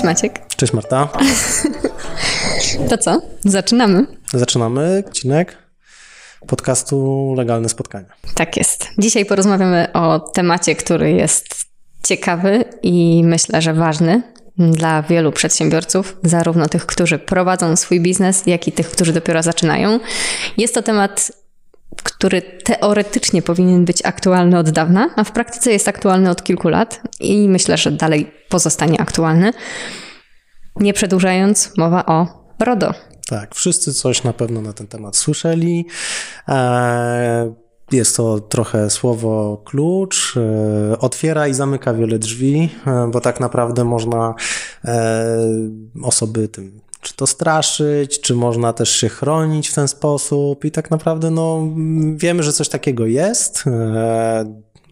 Cześć Maciek. Cześć Marta. To co? Zaczynamy. Zaczynamy odcinek podcastu Legalne Spotkania. Tak jest. Dzisiaj porozmawiamy o temacie, który jest ciekawy i myślę, że ważny dla wielu przedsiębiorców, zarówno tych, którzy prowadzą swój biznes, jak i tych, którzy dopiero zaczynają. Jest to temat który teoretycznie powinien być aktualny od dawna, a w praktyce jest aktualny od kilku lat i myślę, że dalej pozostanie aktualny. Nie przedłużając, mowa o RODO. Tak, wszyscy coś na pewno na ten temat słyszeli. E, jest to trochę słowo klucz, e, otwiera i zamyka wiele drzwi, e, bo tak naprawdę można osoby tym czy to straszyć, czy można też się chronić w ten sposób. I tak naprawdę no, wiemy, że coś takiego jest.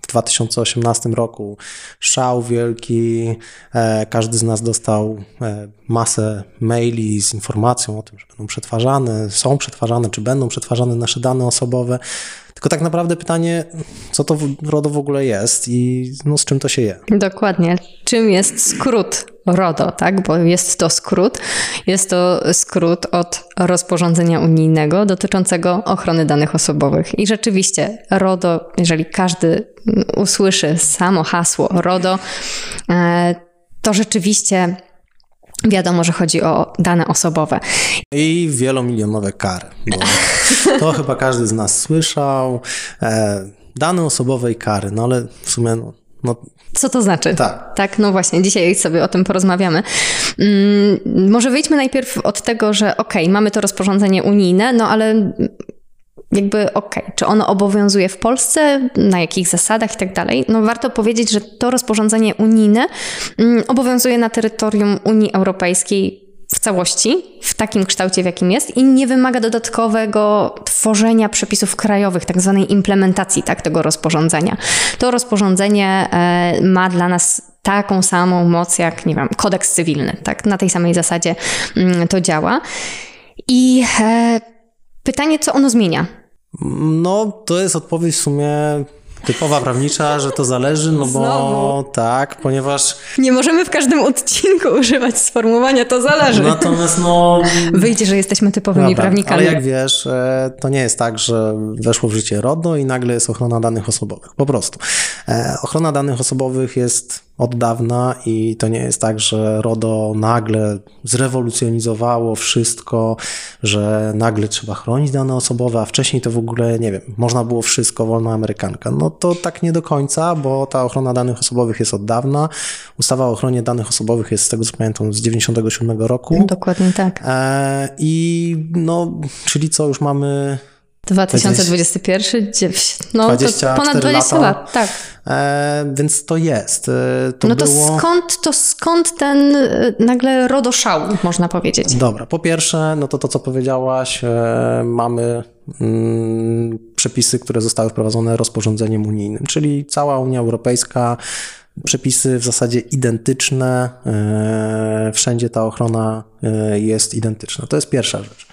W 2018 roku szał wielki, e, każdy z nas dostał e, masę maili z informacją o tym, że będą przetwarzane, są przetwarzane, czy będą przetwarzane nasze dane osobowe. Tylko tak naprawdę pytanie, co to RODO w ogóle jest i no, z czym to się je? Dokładnie. Czym jest skrót RODO, tak? Bo jest to skrót. Jest to skrót od rozporządzenia unijnego dotyczącego ochrony danych osobowych. I rzeczywiście RODO, jeżeli każdy usłyszy samo hasło RODO, e, to rzeczywiście wiadomo, że chodzi o dane osobowe. I wielomilionowe kary, bo to chyba każdy z nas słyszał. E, dane osobowe i kary, no ale w sumie no, no co to znaczy? Tak. Tak, no właśnie, dzisiaj sobie o tym porozmawiamy. Hmm, może wyjdźmy najpierw od tego, że okej, okay, mamy to rozporządzenie unijne, no ale jakby okej, okay, czy ono obowiązuje w Polsce, na jakich zasadach i tak dalej. No warto powiedzieć, że to rozporządzenie unijne mm, obowiązuje na terytorium Unii Europejskiej w całości, w takim kształcie, w jakim jest i nie wymaga dodatkowego tworzenia przepisów krajowych, tak zwanej implementacji tak, tego rozporządzenia. To rozporządzenie e, ma dla nas taką samą moc jak, nie wiem, kodeks cywilny, tak? Na tej samej zasadzie mm, to działa. I e, pytanie, co ono zmienia? No, to jest odpowiedź w sumie typowa prawnicza, że to zależy, no bo Znowu. tak, ponieważ... Nie możemy w każdym odcinku używać sformułowania to zależy. Natomiast no... Wyjdzie, że jesteśmy typowymi Dobra, prawnikami. Ale jak wiesz, e, to nie jest tak, że weszło w życie RODO i nagle jest ochrona danych osobowych. Po prostu. E, ochrona danych osobowych jest od dawna i to nie jest tak, że RODO nagle zrewolucjonizowało wszystko, że nagle trzeba chronić dane osobowe, a wcześniej to w ogóle, nie wiem, można było wszystko, wolna amerykanka. No to tak nie do końca, bo ta ochrona danych osobowych jest od dawna. Ustawa o ochronie danych osobowych jest z tego co pamiętam z 97 roku. Dokładnie tak. E, I no, czyli co, już mamy 2021, no 20, to ponad 20 lata. lat, tak. E, więc to jest. E, to no to było... skąd, to skąd ten e, nagle rodoszał, można powiedzieć? Dobra, po pierwsze, no to to, co powiedziałaś, e, mamy mm, przepisy, które zostały wprowadzone rozporządzeniem unijnym, czyli cała Unia Europejska przepisy w zasadzie identyczne, e, wszędzie ta ochrona jest identyczna. To jest pierwsza rzecz.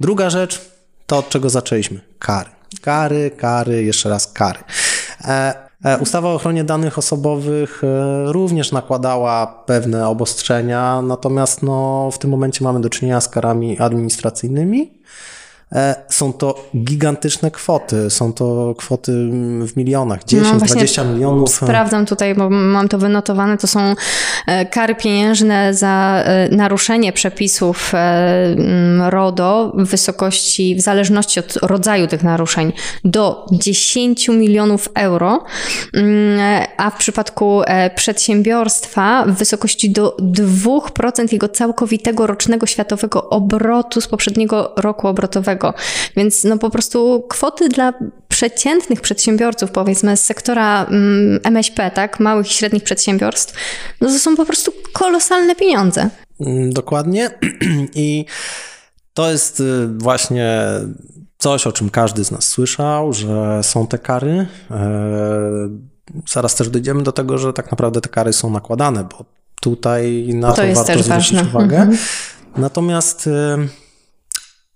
Druga rzecz, to, od czego zaczęliśmy. Kary. Kary, kary, jeszcze raz kary. E, e, ustawa o ochronie danych osobowych e, również nakładała pewne obostrzenia, natomiast no, w tym momencie mamy do czynienia z karami administracyjnymi. E, są to gigantyczne kwoty. Są to kwoty w milionach, 10, no 20 milionów. Sprawdzam tutaj, bo mam to wynotowane. To są e, kary pieniężne za e, naruszenie przepisów RODO w wysokości, w zależności od rodzaju tych naruszeń, do 10 milionów euro, a w przypadku przedsiębiorstwa w wysokości do 2% jego całkowitego rocznego światowego obrotu z poprzedniego roku obrotowego. Więc no po prostu kwoty dla przeciętnych przedsiębiorców, powiedzmy z sektora mm, MŚP, tak, małych i średnich przedsiębiorstw, no to są po prostu kolosalne pieniądze. Mm, dokładnie. I to jest y, właśnie coś, o czym każdy z nas słyszał, że są te kary. E, zaraz też dojdziemy do tego, że tak naprawdę te kary są nakładane, bo tutaj na to, to warto zwrócić ważne. uwagę. Mhm. Natomiast y,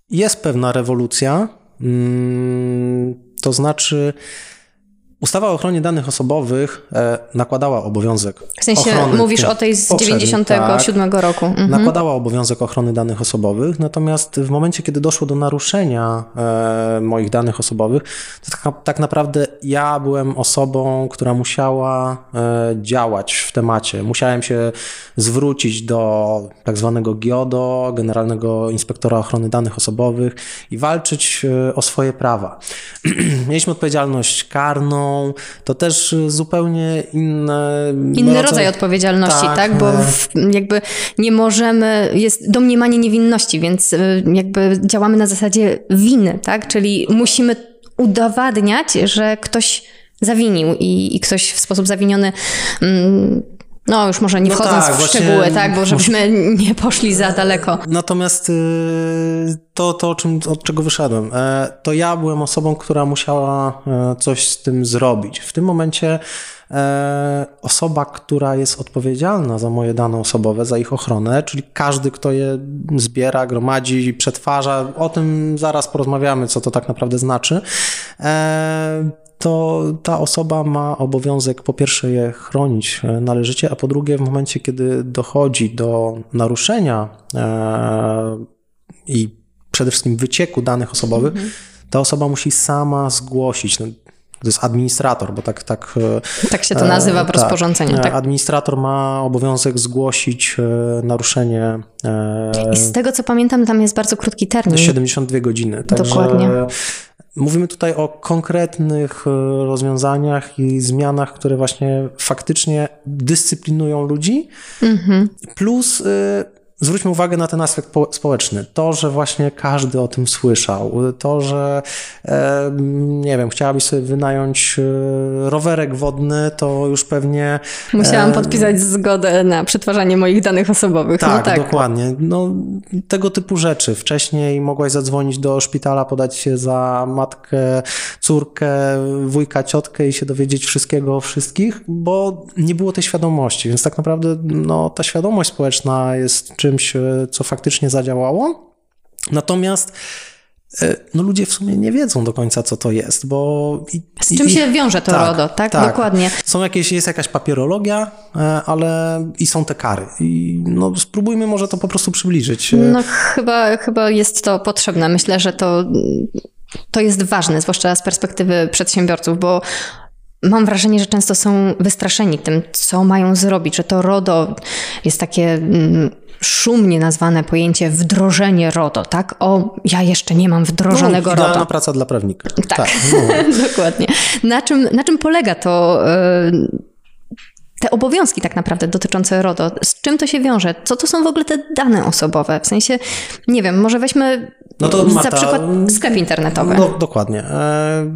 jest pewna rewolucja, mm, to znaczy Ustawa o ochronie danych osobowych e, nakładała obowiązek. W sensie ochrony mówisz o tej z 97 tak, roku. Mhm. Nakładała obowiązek ochrony danych osobowych, natomiast w momencie, kiedy doszło do naruszenia e, moich danych osobowych, to tak, tak, naprawdę ja byłem osobą, która musiała e, działać w temacie. Musiałem się zwrócić do tak zwanego GIODO, Generalnego Inspektora Ochrony Danych Osobowych i walczyć o swoje prawa. Mieliśmy odpowiedzialność karną, to też zupełnie inne. Inny rodzaj, rodzaj odpowiedzialności, tak? tak? Bo w, jakby nie możemy, jest domniemanie niewinności, więc y, jakby działamy na zasadzie winy, tak? Czyli musimy udowadniać, że ktoś zawinił i, i ktoś w sposób zawiniony. Mm, no, już może nie no wchodząc tak, w szczegóły, tak, bo żebyśmy nie poszli za daleko. Natomiast y, to, to czym, od czego wyszedłem, e, to ja byłem osobą, która musiała e, coś z tym zrobić. W tym momencie e, osoba, która jest odpowiedzialna za moje dane osobowe, za ich ochronę, czyli każdy, kto je zbiera, gromadzi, przetwarza, o tym zaraz porozmawiamy, co to tak naprawdę znaczy to ta osoba ma obowiązek po pierwsze je chronić e, należycie, a po drugie w momencie, kiedy dochodzi do naruszenia e, i przede wszystkim wycieku danych osobowych, mhm. ta osoba musi sama zgłosić. No, to jest administrator, bo tak. Tak, e, tak się to nazywa w tak, rozporządzeniu. Tak. Administrator ma obowiązek zgłosić naruszenie. I z tego co pamiętam, tam jest bardzo krótki termin. 72 godziny. Dokładnie. Mówimy tutaj o konkretnych e, rozwiązaniach i zmianach, które właśnie faktycznie dyscyplinują ludzi, mm-hmm. plus e, zwróćmy uwagę na ten aspekt społeczny. To, że właśnie każdy o tym słyszał, to, że e, nie wiem, chciałabyś sobie wynająć e, rowerek wodny, to już pewnie. Musiałam e, podpisać zgodę na przetwarzanie moich danych osobowych. Tak, no tak. dokładnie. No, tego typu rzeczy. Wcześniej mogłaś zadzwonić do szpitala, podać się za matkę, córkę, wujka, ciotkę i się dowiedzieć wszystkiego o wszystkich, bo nie było tej świadomości. Więc tak naprawdę no, ta świadomość społeczna jest czymś, e, co faktycznie zadziałało. Natomiast e, no ludzie w sumie nie wiedzą do końca, co to jest, bo... I, Z czym i, się wiąże to tak, RODO, tak? tak? Dokładnie. Są jakieś, jest jakaś papierologia, e, ale i są te kary. I no spróbujmy może to po prostu przybliżyć. No chyba, chyba jest to potrzebne. Myślę, że to, to jest ważne, zwłaszcza z perspektywy przedsiębiorców, bo mam wrażenie, że często są wystraszeni tym, co mają zrobić, że to RODO jest takie mm, szumnie nazwane pojęcie wdrożenie RODO, tak? O, ja jeszcze nie mam wdrożonego no, RODO. praca dla prawnika. Tak, tak no. dokładnie. Na czym, na czym polega to... Yy, te obowiązki tak naprawdę dotyczące RODO, z czym to się wiąże? Co to są w ogóle te dane osobowe? W sensie, nie wiem, może weźmy no to, Marta, za przykład sklep internetowy. No, dokładnie. E,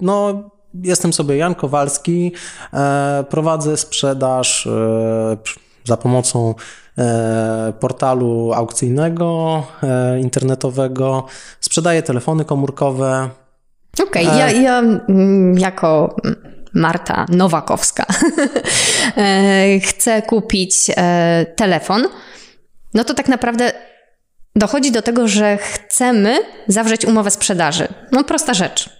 no, Jestem sobie Jan Kowalski, e, prowadzę sprzedaż e, za pomocą e, portalu aukcyjnego, internetowego, sprzedaję telefony komórkowe. Okej, okay, ja, ja mm, jako Marta Nowakowska chcę kupić telefon, no to tak naprawdę dochodzi do tego, że chcemy zawrzeć umowę sprzedaży. No prosta rzecz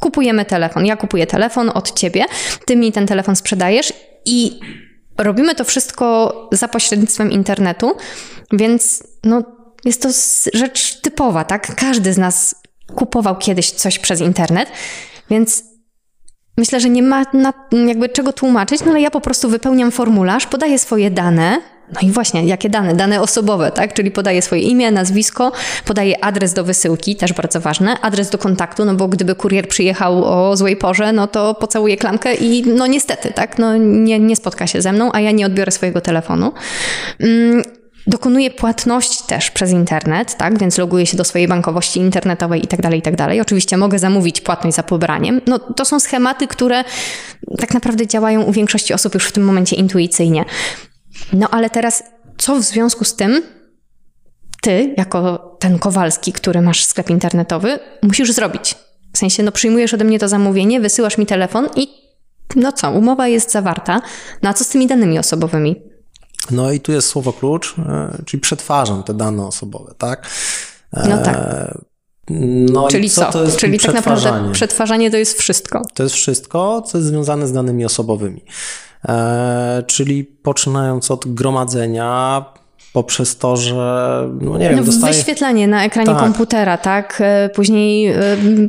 kupujemy telefon. Ja kupuję telefon od ciebie, ty mi ten telefon sprzedajesz i robimy to wszystko za pośrednictwem internetu, więc no, jest to rzecz typowa, tak? Każdy z nas kupował kiedyś coś przez internet, więc myślę, że nie ma na, jakby czego tłumaczyć, no ale ja po prostu wypełniam formularz, podaję swoje dane, no i właśnie, jakie dane? Dane osobowe, tak? Czyli podaję swoje imię, nazwisko, podaję adres do wysyłki, też bardzo ważne, adres do kontaktu, no bo gdyby kurier przyjechał o złej porze, no to pocałuję klamkę i no niestety, tak? No nie, nie spotka się ze mną, a ja nie odbiorę swojego telefonu. Mm, Dokonuję płatności też przez internet, tak? Więc loguję się do swojej bankowości internetowej i tak dalej, i tak dalej. Oczywiście mogę zamówić płatność za pobraniem. No, to są schematy, które tak naprawdę działają u większości osób już w tym momencie intuicyjnie. No ale teraz, co w związku z tym ty, jako ten Kowalski, który masz sklep internetowy, musisz zrobić? W sensie, no przyjmujesz ode mnie to zamówienie, wysyłasz mi telefon i no co, umowa jest zawarta. No a co z tymi danymi osobowymi? No i tu jest słowo klucz, e, czyli przetwarzam te dane osobowe, tak? No tak. E, No Czyli co, co? Czyli tak naprawdę przetwarzanie to jest wszystko. To jest wszystko, co jest związane z danymi osobowymi. E, czyli poczynając od gromadzenia, poprzez to, że no nie wiem, No, dostaje... Wyświetlanie na ekranie Tak. komputera, tak? E, Później e,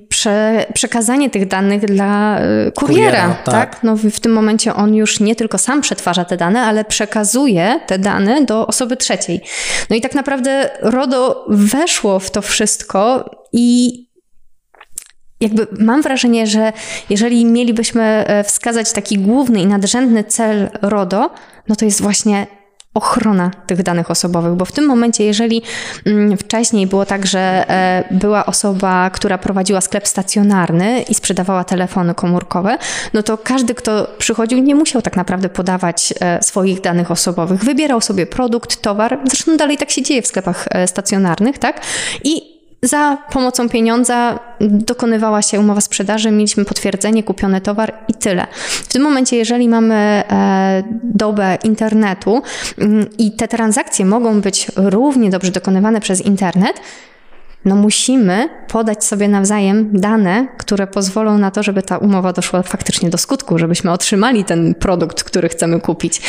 prze, przekazanie tych danych dla kuriera, Kuriera, tak? tak. No w tym momencie on już nie tylko sam przetwarza te dane, ale przekazuje te dane do osoby trzeciej. No i tak naprawdę RODO weszło w to wszystko i jakby mam wrażenie, że jeżeli mielibyśmy e, wskazać taki główny i nadrzędny cel RODO, no to jest właśnie ochrona tych danych osobowych, bo w tym momencie, jeżeli mm, wcześniej było tak, że e, była osoba, która prowadziła sklep stacjonarny i sprzedawała telefony komórkowe, no to każdy, kto przychodził, nie musiał tak naprawdę podawać e, swoich danych osobowych. Wybierał sobie produkt, towar, zresztą dalej tak się dzieje w sklepach stacjonarnych, tak? I za pomocą pieniądza dokonywała się umowa sprzedaży, mieliśmy potwierdzenie, kupiony towar i tyle. W tym momencie, jeżeli mamy e, dobę internetu mm, i te transakcje mogą być równie dobrze dokonywane przez internet, no musimy podać sobie nawzajem dane, które pozwolą na to, żeby ta umowa doszła faktycznie do skutku, żebyśmy otrzymali ten produkt, który chcemy kupić.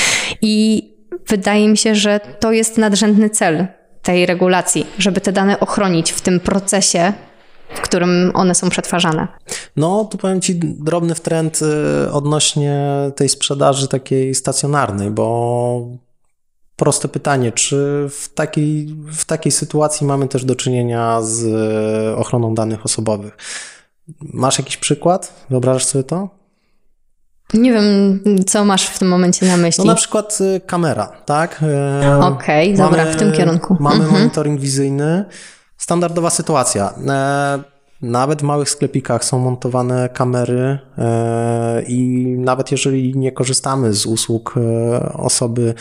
I wydaje mi się, że to jest nadrzędny cel tej regulacji, żeby te dane ochronić w tym procesie, w którym one są przetwarzane. No, tu powiem Ci drobny trend y, odnośnie tej sprzedaży takiej stacjonarnej, bo proste pytanie, czy w takiej, w takiej sytuacji mamy też do czynienia z y, ochroną danych osobowych? Masz jakiś przykład? Wyobrażasz sobie to? Nie wiem, co masz w tym momencie na myśli. No na przykład y, kamera, tak? E, Okej, dobra, w tym kierunku. Mamy Mhm. monitoring wizyjny. Standardowa sytuacja. E, nawet w małych sklepikach są montowane kamery e, i nawet jeżeli nie korzystamy z usług e, osoby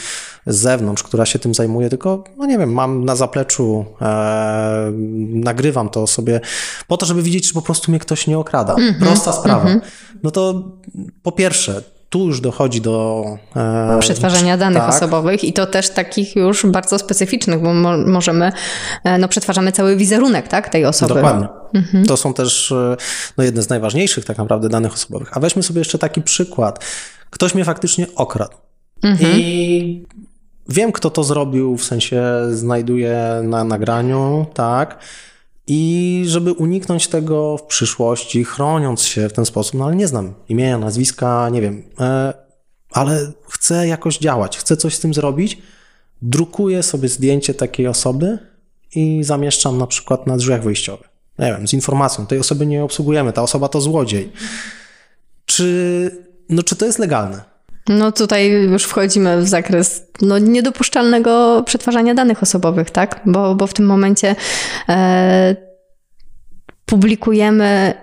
z zewnątrz, która się tym zajmuje, tylko, no nie wiem, mam na zapleczu, e, nagrywam to sobie po to, żeby widzieć, czy po prostu mnie ktoś nie okrada. Mhm, Prosta sprawa. No to po pierwsze, tu już dochodzi do e, przetwarzania danych tak. osobowych i to też takich już bardzo specyficznych, bo mo możemy, e, no przetwarzamy cały wizerunek, tak, tej osoby. Dokładnie. To są też e, no, jedne z najważniejszych tak naprawdę danych osobowych. A weźmy sobie jeszcze taki przykład. Ktoś mnie faktycznie okradł. I wiem, kto to zrobił, w sensie znajduję na nagraniu, tak. I żeby uniknąć tego w przyszłości, chroniąc się w ten sposób, no ale nie znam imienia, nazwiska, nie wiem, e, ale chcę jakoś działać, chcę coś z tym zrobić, drukuję sobie zdjęcie takiej osoby i zamieszczam na przykład na drzwiach wyjściowych. Nie wiem, z informacją, tej osoby nie obsługujemy, ta osoba to złodziej. Czy, no, czy to jest legalne? No tutaj już wchodzimy w zakres no, niedopuszczalnego przetwarzania danych osobowych, tak? Bo, bo w tym momencie e, publikujemy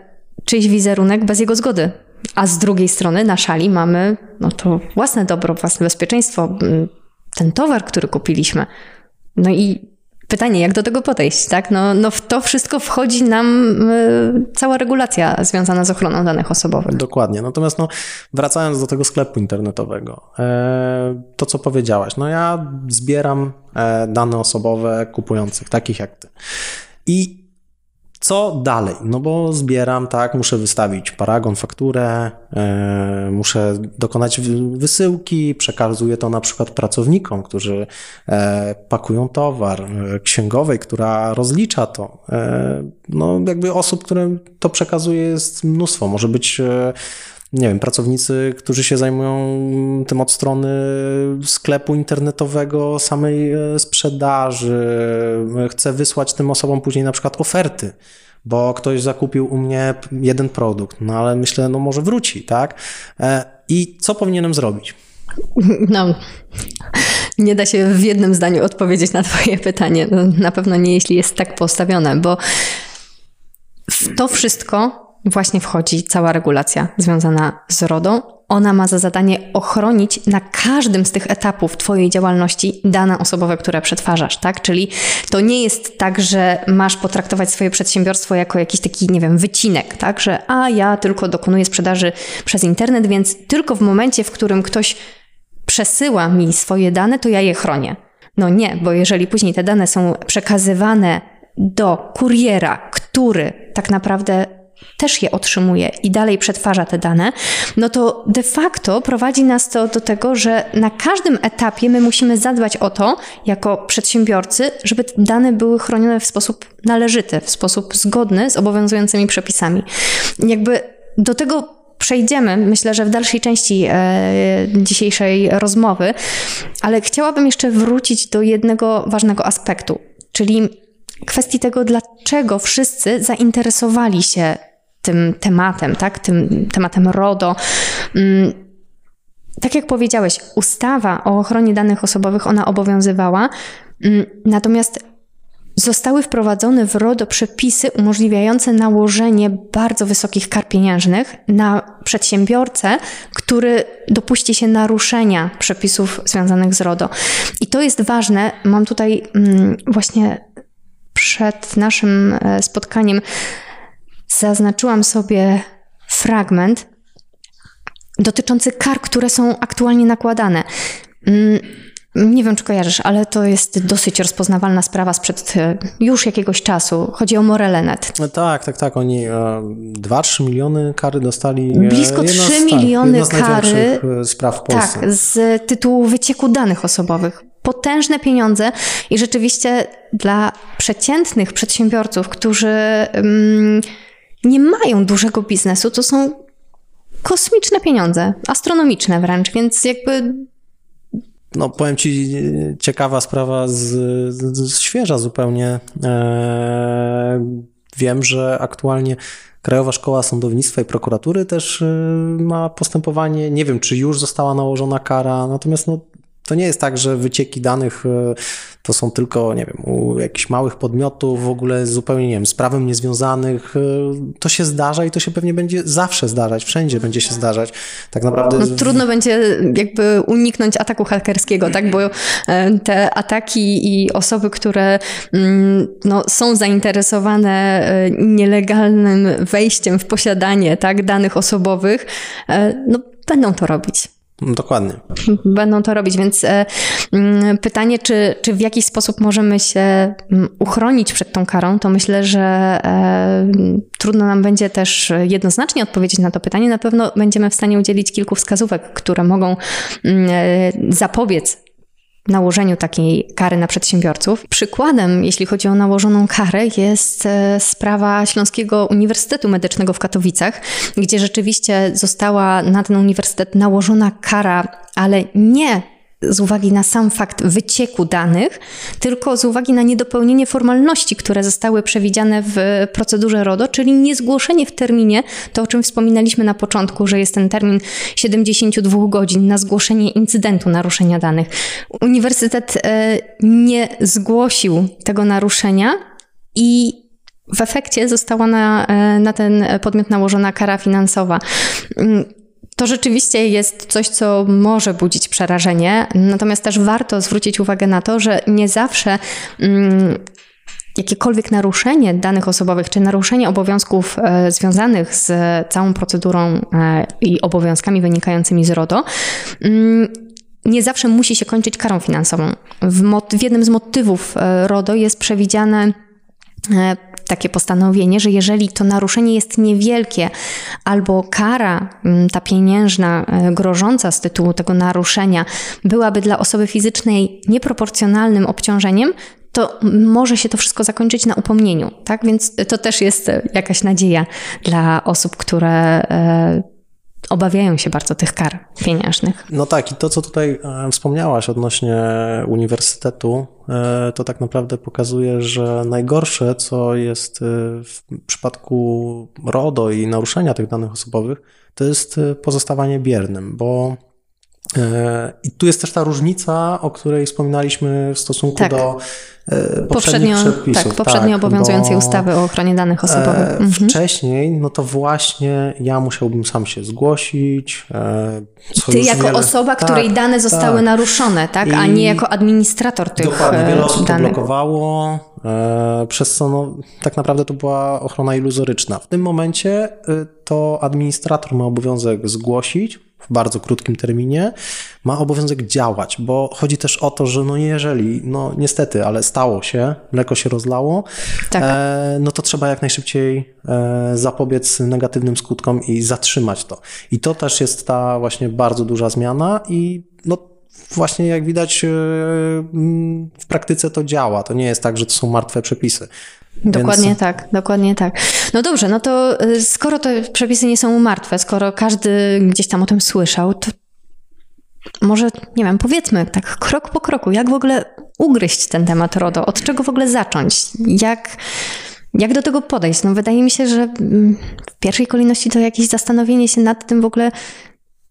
czyjś wizerunek bez jego zgody. A z drugiej strony na szali mamy no to własne dobro, własne bezpieczeństwo, ten towar, który kupiliśmy. No i pytanie, jak do tego podejść, tak? No, no w to wszystko wchodzi nam y, cała regulacja związana z ochroną danych osobowych. Dokładnie. Natomiast no, wracając do tego sklepu internetowego, e, to co powiedziałaś, no ja zbieram e, dane osobowe kupujących, takich jak ty. I co dalej? No bo zbieram, tak, muszę wystawić paragon, fakturę, e, muszę dokonać wy- wysyłki, przekazuję to na przykład pracownikom, którzy e, pakują towar, e, księgowej, która rozlicza to. No jakby osób, którym to przekazuje jest mnóstwo. Może być nie wiem, pracownicy, którzy się zajmują tym od strony sklepu internetowego, samej e, sprzedaży. Chcę wysłać tym osobom później na przykład oferty, bo ktoś zakupił u mnie jeden produkt, no ale myślę, no może wróci, tak? E, I co powinienem zrobić? No, nie da się w jednym zdaniu odpowiedzieć na Twoje pytanie. No, Na pewno nie, jeśli jest tak postawione, bo to wszystko właśnie wchodzi cała regulacja związana z RODO. Ona ma za zadanie ochronić na każdym z tych etapów Twojej działalności dane osobowe, które przetwarzasz, tak? Czyli to nie jest tak, że masz potraktować swoje przedsiębiorstwo jako jakiś taki, nie wiem, wycinek, tak? Że a ja tylko dokonuję sprzedaży przez internet, więc tylko w momencie, w którym ktoś przesyła mi swoje dane, to ja je chronię. No nie, bo jeżeli później te dane są przekazywane do kuriera, który tak naprawdę też je otrzymuje i dalej przetwarza te dane, no to de facto prowadzi nas to do tego, że na każdym etapie my musimy zadbać o to, jako przedsiębiorcy, żeby te dane były chronione w sposób należyty, w sposób zgodny z obowiązującymi przepisami. Jakby do tego przejdziemy, myślę, że w dalszej części e, dzisiejszej rozmowy, ale chciałabym jeszcze wrócić do jednego ważnego aspektu, czyli kwestii tego, dlaczego wszyscy zainteresowali się tym tematem, tak? tym tematem RODO. Mm, tak jak powiedziałeś, ustawa o ochronie danych osobowych, ona obowiązywała, mm, natomiast zostały wprowadzone w RODO przepisy umożliwiające nałożenie bardzo wysokich kar pieniężnych na przedsiębiorcę, który dopuści się naruszenia przepisów związanych z RODO. I to jest ważne. Mam tutaj mm, właśnie przed naszym e, spotkaniem zaznaczyłam sobie fragment dotyczący kar, które są aktualnie nakładane. Mm, nie wiem, czy kojarzysz, ale to jest dosyć rozpoznawalna sprawa sprzed e, już jakiegoś czasu. Chodzi o Morelenet. No tak, tak, tak. Oni 2-3 e, miliony kary dostali. Blisko 3 z, tak, miliony tak, kary. spraw w Polsce. Tak, z tytułu wycieku danych osobowych. Potężne pieniądze i rzeczywiście dla przeciętnych przedsiębiorców, którzy um, nie mają dużego biznesu, to są kosmiczne pieniądze, astronomiczne wręcz, więc jakby no, powiem Ci, ciekawa sprawa z, z świeża zupełnie. Eee, wiem, że aktualnie Krajowa Szkoła Sądownictwa i Prokuratury też e, ma postępowanie. Nie wiem, czy już została nałożona kara, natomiast no, to nie jest tak, że wycieki danych e, to są tylko, nie wiem, u jakichś małych podmiotów, w ogóle zupełnie, nie wiem, z prawem niezwiązanych. E, to się zdarza i to się pewnie będzie zawsze zdarzać, wszędzie będzie się zdarzać. Tak naprawdę. No, trudno będzie jakby uniknąć ataku hakerskiego, tak? Bo e, te ataki i osoby, które mm, no, są zainteresowane nielegalnym wejściem w posiadanie tak, danych osobowych, no, będą to robić. Dokładnie. Będą to robić, więc e, mm, pytanie, czy, czy w jakiś sposób możemy się mm, uchronić przed tą karą, to myślę, że e, trudno nam będzie też jednoznacznie odpowiedzieć na to pytanie. Na pewno będziemy w stanie udzielić kilku wskazówek, które mogą mm, e, zapobiec nałożeniu takiej kary na przedsiębiorców. Przykładem, jeśli chodzi o nałożoną karę, jest e, sprawa Śląskiego Uniwersytetu Medycznego w Katowicach, gdzie rzeczywiście została na ten uniwersytet nałożona kara, ale nie z uwagi na sam fakt wycieku danych, tylko z uwagi na niedopełnienie formalności, które zostały przewidziane w procedurze RODO, czyli niezgłoszenie w terminie, to o czym wspominaliśmy na początku, że jest ten termin 72 godzin na zgłoszenie incydentu naruszenia danych. Uniwersytet e, nie zgłosił tego naruszenia i w efekcie została na, e, na ten podmiot nałożona kara finansowa. To rzeczywiście jest coś, co może budzić przerażenie, natomiast też warto zwrócić uwagę na to, że nie zawsze. Mm, jakiekolwiek naruszenie danych osobowych, czy naruszenie obowiązków e, związanych z całą procedurą e, i obowiązkami wynikającymi z RODO, mm, nie zawsze musi się kończyć karą finansową. W, w jednym z motywów e, RODO jest przewidziane E, takie postanowienie, że jeżeli to naruszenie jest niewielkie albo kara, mm, ta pieniężna, e, grożąca z tytułu tego naruszenia, byłaby dla osoby fizycznej nieproporcjonalnym obciążeniem, to może się to wszystko zakończyć na upomnieniu. Tak więc to też jest jakaś nadzieja dla osób, które e, obawiają się bardzo tych kar pieniężnych. No tak, i to, co tutaj e, wspomniałaś odnośnie uniwersytetu, e, to tak naprawdę pokazuje, że najgorsze, co jest e, w przypadku RODO i naruszenia tych danych osobowych, to jest pozostawanie biernym, bo i tu jest też ta różnica, o której wspominaliśmy w stosunku tak. do E, poprzednio, przepisów. Tak, poprzednio tak, obowiązującej ustawy o ochronie danych osobowych. E, mhm. Wcześniej, no to właśnie ja musiałbym sam się zgłosić. E, Ty jako wiele... osoba, tak, której dane zostały tak. naruszone, tak? I... A nie jako administrator tych Dokładnie, wiele osób danych. to blokowało, przez co no, tak naprawdę to była ochrona iluzoryczna. W tym momencie to administrator ma obowiązek zgłosić w bardzo krótkim terminie, ma obowiązek działać, bo chodzi też o to, że no jeżeli, no niestety, ale stało się, mleko się rozlało, tak. e, no to trzeba jak najszybciej e, zapobiec negatywnym skutkom i zatrzymać to. I to też jest ta właśnie bardzo duża zmiana i no właśnie jak widać e, w praktyce to działa. To nie jest tak, że to są martwe przepisy. Dokładnie Więc... tak, dokładnie tak. No dobrze, no to y, skoro te przepisy nie są martwe, skoro każdy gdzieś tam o tym słyszał, to może, nie wiem, powiedzmy tak krok po kroku, jak w ogóle ugryźć ten temat RODO? Od czego w ogóle zacząć? Jak, jak do tego podejść? No wydaje mi się, że mm, w pierwszej kolejności to jakieś zastanowienie się nad tym w ogóle,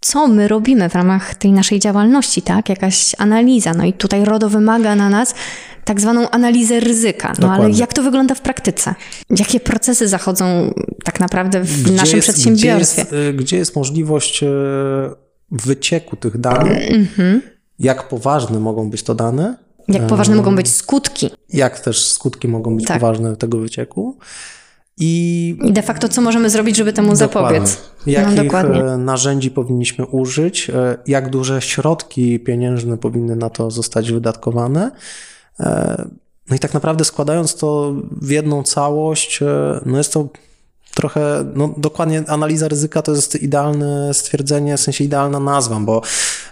co my robimy w ramach tej naszej działalności, tak? Jakaś analiza. No i tutaj RODO wymaga na nas tak zwaną analizę ryzyka. No Dokładnie. ale jak to wygląda w praktyce? Jakie procesy zachodzą tak naprawdę w gdzie naszym jest, przedsiębiorstwie? Gdzie jest, gdzie jest możliwość e, wycieku tych danych? Mhm. Jak poważne mogą być to dane? Jak poważne mogą być skutki? Jak też skutki mogą być tak. poważne tego wycieku? I, I de facto, co możemy zrobić, żeby temu dokładnie. zapobiec? Jakich no, dokładnie. narzędzi powinniśmy użyć? E, jak duże środki pieniężne powinny na to zostać wydatkowane? E, no i tak naprawdę składając to w jedną całość, e, no jest to trochę, no dokładnie analiza ryzyka to jest idealne stwierdzenie, w sensie idealna nazwa, bo...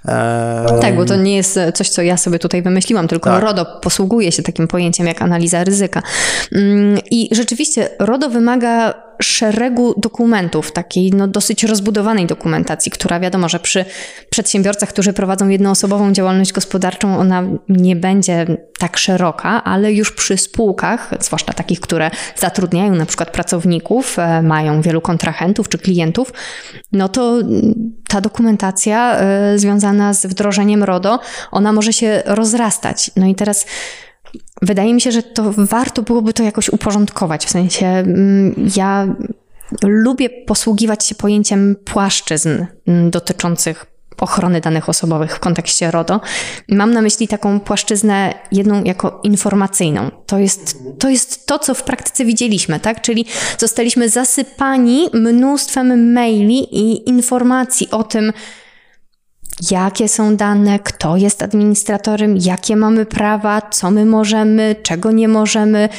E... Tak, bo to nie jest coś, co ja sobie tutaj wymyśliłam, tylko tak. RODO posługuje się takim pojęciem jak analiza ryzyka. Mm, I rzeczywiście RODO wymaga szeregu dokumentów, takiej no, dosyć rozbudowanej dokumentacji, która wiadomo, że przy przedsiębiorcach, którzy prowadzą jednoosobową działalność gospodarczą, ona nie będzie tak szeroka, ale już przy spółkach, zwłaszcza takich, które zatrudniają na przykład pracowników, e, mają wielu kontrahentów czy klientów, no to ta dokumentacja e, związana z wdrożeniem RODO, ona może się rozrastać. No i teraz Wydaje mi się, że to warto byłoby to jakoś uporządkować. W sensie mm, ja lubię posługiwać się pojęciem płaszczyzn mm, dotyczących ochrony danych osobowych w kontekście RODO. Mam na myśli taką płaszczyznę jedną jako informacyjną. To jest, to jest to, co w praktyce widzieliśmy, tak? Czyli zostaliśmy zasypani mnóstwem maili i informacji o tym, jakie są dane, kto jest administratorem, jakie mamy prawa, co my możemy, czego nie możemy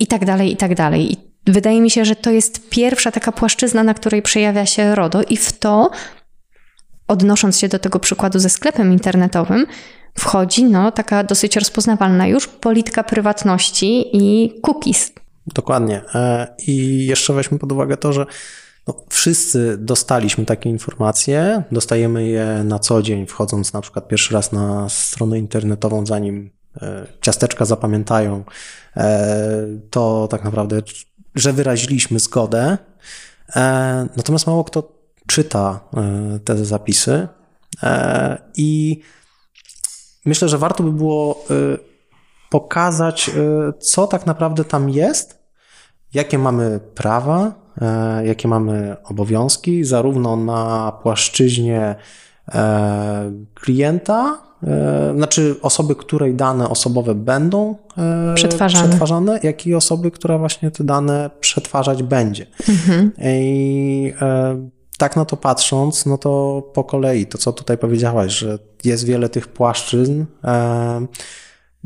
i tak dalej, i tak dalej. I wydaje mi się, że to jest pierwsza taka płaszczyzna, na której przejawia się RODO i w to, odnosząc się do tego przykładu ze sklepem internetowym, wchodzi no, taka dosyć rozpoznawalna już polityka prywatności i cookies. Dokładnie. E, I jeszcze weźmy pod uwagę to, że no, wszyscy dostaliśmy takie informacje, dostajemy je na co dzień, wchodząc na przykład pierwszy raz na stronę internetową, zanim e, ciasteczka zapamiętają, e, to tak naprawdę, że wyraziliśmy zgodę. E, natomiast mało kto czyta te zapisy. I myślę, że warto by było pokazać, co tak naprawdę tam jest, jakie mamy prawa, jakie mamy obowiązki, zarówno na płaszczyźnie e, klienta, e, znaczy osoby, której dane osobowe będą przetwarzane, przetwarzane jak i osoby, która właśnie te dane przetwarzać będzie. Mhm. I tak na to patrząc, no to po kolei, to co tutaj powiedziałaś, że jest wiele tych płaszczyzn,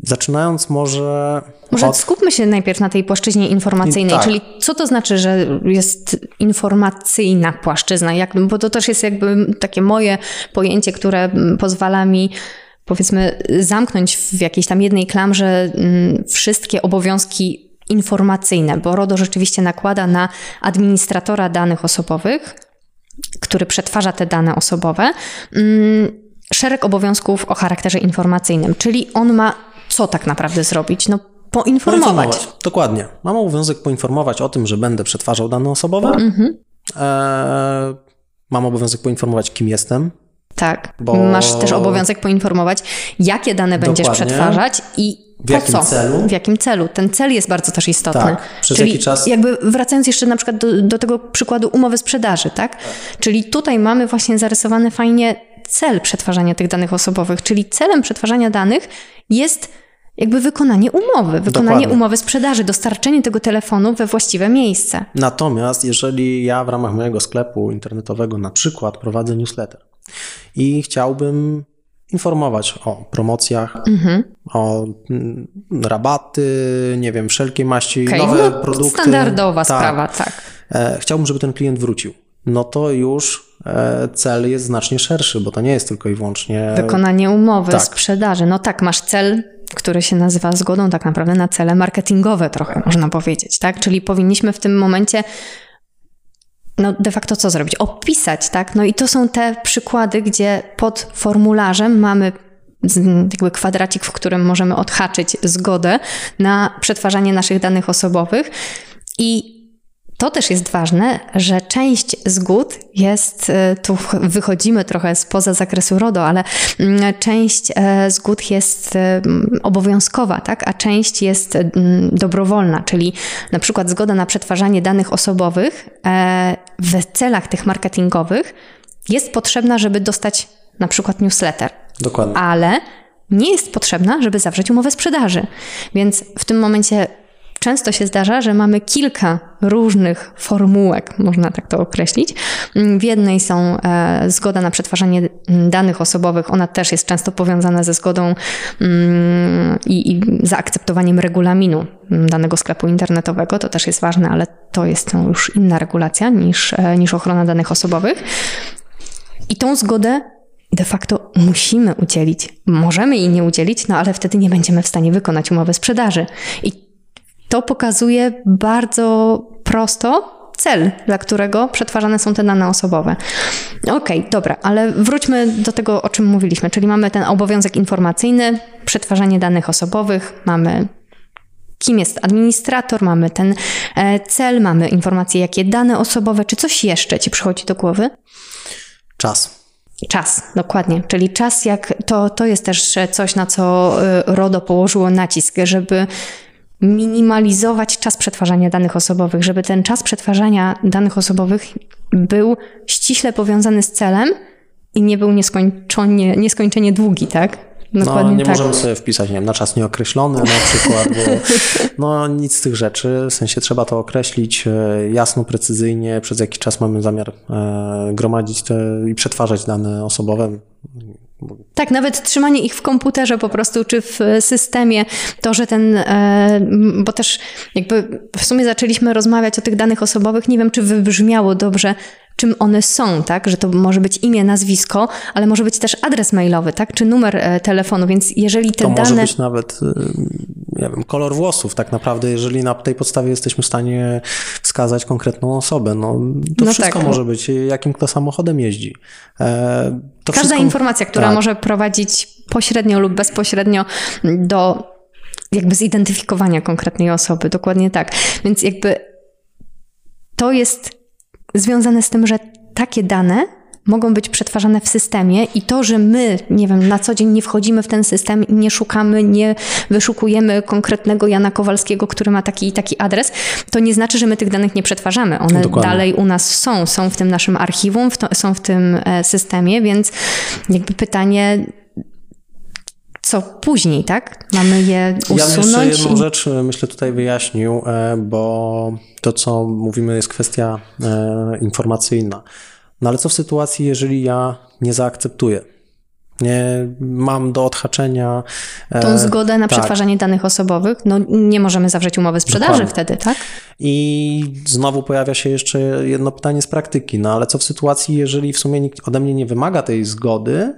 Zaczynając może. Może od... skupmy się najpierw na tej płaszczyźnie informacyjnej, tak. czyli co to znaczy, że jest informacyjna płaszczyzna? Bo to też jest jakby takie moje pojęcie, które pozwala mi powiedzmy zamknąć w jakiejś tam jednej klamrze mm, wszystkie obowiązki informacyjne, bo RODO rzeczywiście nakłada na administratora danych osobowych, który przetwarza te dane osobowe, mm, szereg obowiązków o charakterze informacyjnym, czyli on ma co tak naprawdę zrobić? No poinformować. poinformować. Dokładnie. Mam obowiązek poinformować o tym, że będę przetwarzał dane osobowe. Mhm. E, mam obowiązek poinformować, kim jestem. Tak. Bo... Masz też obowiązek poinformować, jakie dane będziesz Dokładnie. przetwarzać i w jakim co? celu? W jakim celu? Ten cel jest bardzo też istotny. Tak. Przez Czyli jaki czas? jakby wracając jeszcze na przykład do, do tego przykładu umowy sprzedaży, tak? tak? Czyli tutaj mamy właśnie zarysowany fajnie cel przetwarzania tych danych osobowych, czyli celem przetwarzania danych jest jakby wykonanie umowy, wykonanie Dokładnie. umowy sprzedaży, dostarczenie tego telefonu we właściwe miejsce. Natomiast jeżeli ja w ramach mojego sklepu internetowego na przykład prowadzę newsletter i chciałbym informować o promocjach, mhm. o mm, rabaty, nie wiem, wszelkie maści, okay, nowe no, produkty. Standardowa tak. sprawa, tak. E, chciałbym, żeby ten klient wrócił. No to już e, cel jest znacznie szerszy, bo to nie jest tylko i wyłącznie. Wykonanie umowy, tak. sprzedaży. No tak, masz cel, który się nazywa zgodą tak naprawdę na cele marketingowe, trochę można powiedzieć, tak? Czyli powinniśmy w tym momencie no de facto co zrobić? Opisać, tak? No i to są te przykłady, gdzie pod formularzem mamy jakby kwadracik, w którym możemy odhaczyć zgodę na przetwarzanie naszych danych osobowych i to też jest ważne, że część zgód jest, e, tu wychodzimy trochę spoza zakresu RODO, ale mm, część e, zgód jest e, obowiązkowa, tak? a część jest dobrowolna, czyli na przykład zgoda na przetwarzanie danych osobowych w celach tych marketingowych jest potrzebna, żeby dostać na przykład newsletter. Dokładnie. Ale nie jest potrzebna, żeby zawrzeć umowę sprzedaży. Więc w tym momencie często się zdarza, że mamy kilka różnych formułek, można tak to określić. W jednej są e, zgoda na przetwarzanie danych osobowych, ona też jest często powiązana ze zgodą mm, i, i zaakceptowaniem regulaminu danego sklepu internetowego. To też jest ważne, ale to jest już inna regulacja niż, e, niż ochrona danych osobowych. I tą zgodę de facto musimy udzielić. Możemy jej nie udzielić, no ale wtedy nie będziemy w stanie wykonać umowy sprzedaży. I to pokazuje bardzo prosto cel, dla którego przetwarzane są te dane osobowe. Okej, okay, dobra, ale wróćmy do tego, o czym mówiliśmy, czyli mamy ten obowiązek informacyjny, przetwarzanie danych osobowych, mamy kim jest administrator, mamy ten e, cel, mamy informacje, jakie dane osobowe, czy coś jeszcze ci przychodzi do głowy? Czas. Czas, dokładnie. Czyli czas, jak to, to jest też coś, na co e, RODO położyło nacisk, żeby minimalizować czas przetwarzania danych osobowych, żeby ten czas przetwarzania danych osobowych był ściśle powiązany z celem i nie był nieskończenie, nieskończenie długi, tak? Dokładnie no, nie tak. możemy sobie wpisać, nie wiem, na czas nieokreślony na przykład, bo no, nic z tych rzeczy, w sensie trzeba to określić e, jasno, precyzyjnie, przez jaki czas mamy zamiar e, gromadzić te i przetwarzać dane osobowe. Tak, nawet trzymanie ich w komputerze po prostu, czy w systemie, to, że ten, e, bo też jakby w sumie zaczęliśmy rozmawiać o tych danych osobowych, nie wiem, czy wybrzmiało dobrze, czym one są, tak? Że to może być imię, nazwisko, ale może być też adres mailowy, tak? Czy numer e, telefonu, więc jeżeli te to dane... może być nawet, nie wiem, kolor włosów tak naprawdę, jeżeli na tej podstawie jesteśmy w stanie wskazać konkretną osobę, no to no wszystko tak. może być, jakim kto samochodem jeździ. E, Każda wszystko... informacja, która tak. może prowadzić pośrednio lub bezpośrednio do jakby zidentyfikowania konkretnej osoby, dokładnie tak. Więc jakby to jest związane z tym, że takie dane mogą być przetwarzane w systemie i to, że my, nie wiem, na co dzień nie wchodzimy w ten system i nie szukamy, nie wyszukujemy konkretnego Jana Kowalskiego, który ma taki i taki adres, to nie znaczy, że my tych danych nie przetwarzamy. One Dokładnie. dalej u nas są, są w tym naszym archiwum, w to, są w tym e, systemie, więc jakby pytanie, co później, tak? Mamy je usunąć? Ja jeszcze jedną i... rzecz, e, myślę, tutaj wyjaśnił, e, bo to, co mówimy, jest kwestia informacyjna. No ale co w sytuacji, jeżeli ja nie zaakceptuję? Nie mam do odhaczenia. Tą zgodę na tak. przetwarzanie danych osobowych, no nie możemy zawrzeć umowy sprzedaży Dokładnie. wtedy, tak? I znowu pojawia się jeszcze jedno pytanie z praktyki. No ale co w sytuacji, jeżeli w sumie nikt ode mnie nie wymaga tej zgody,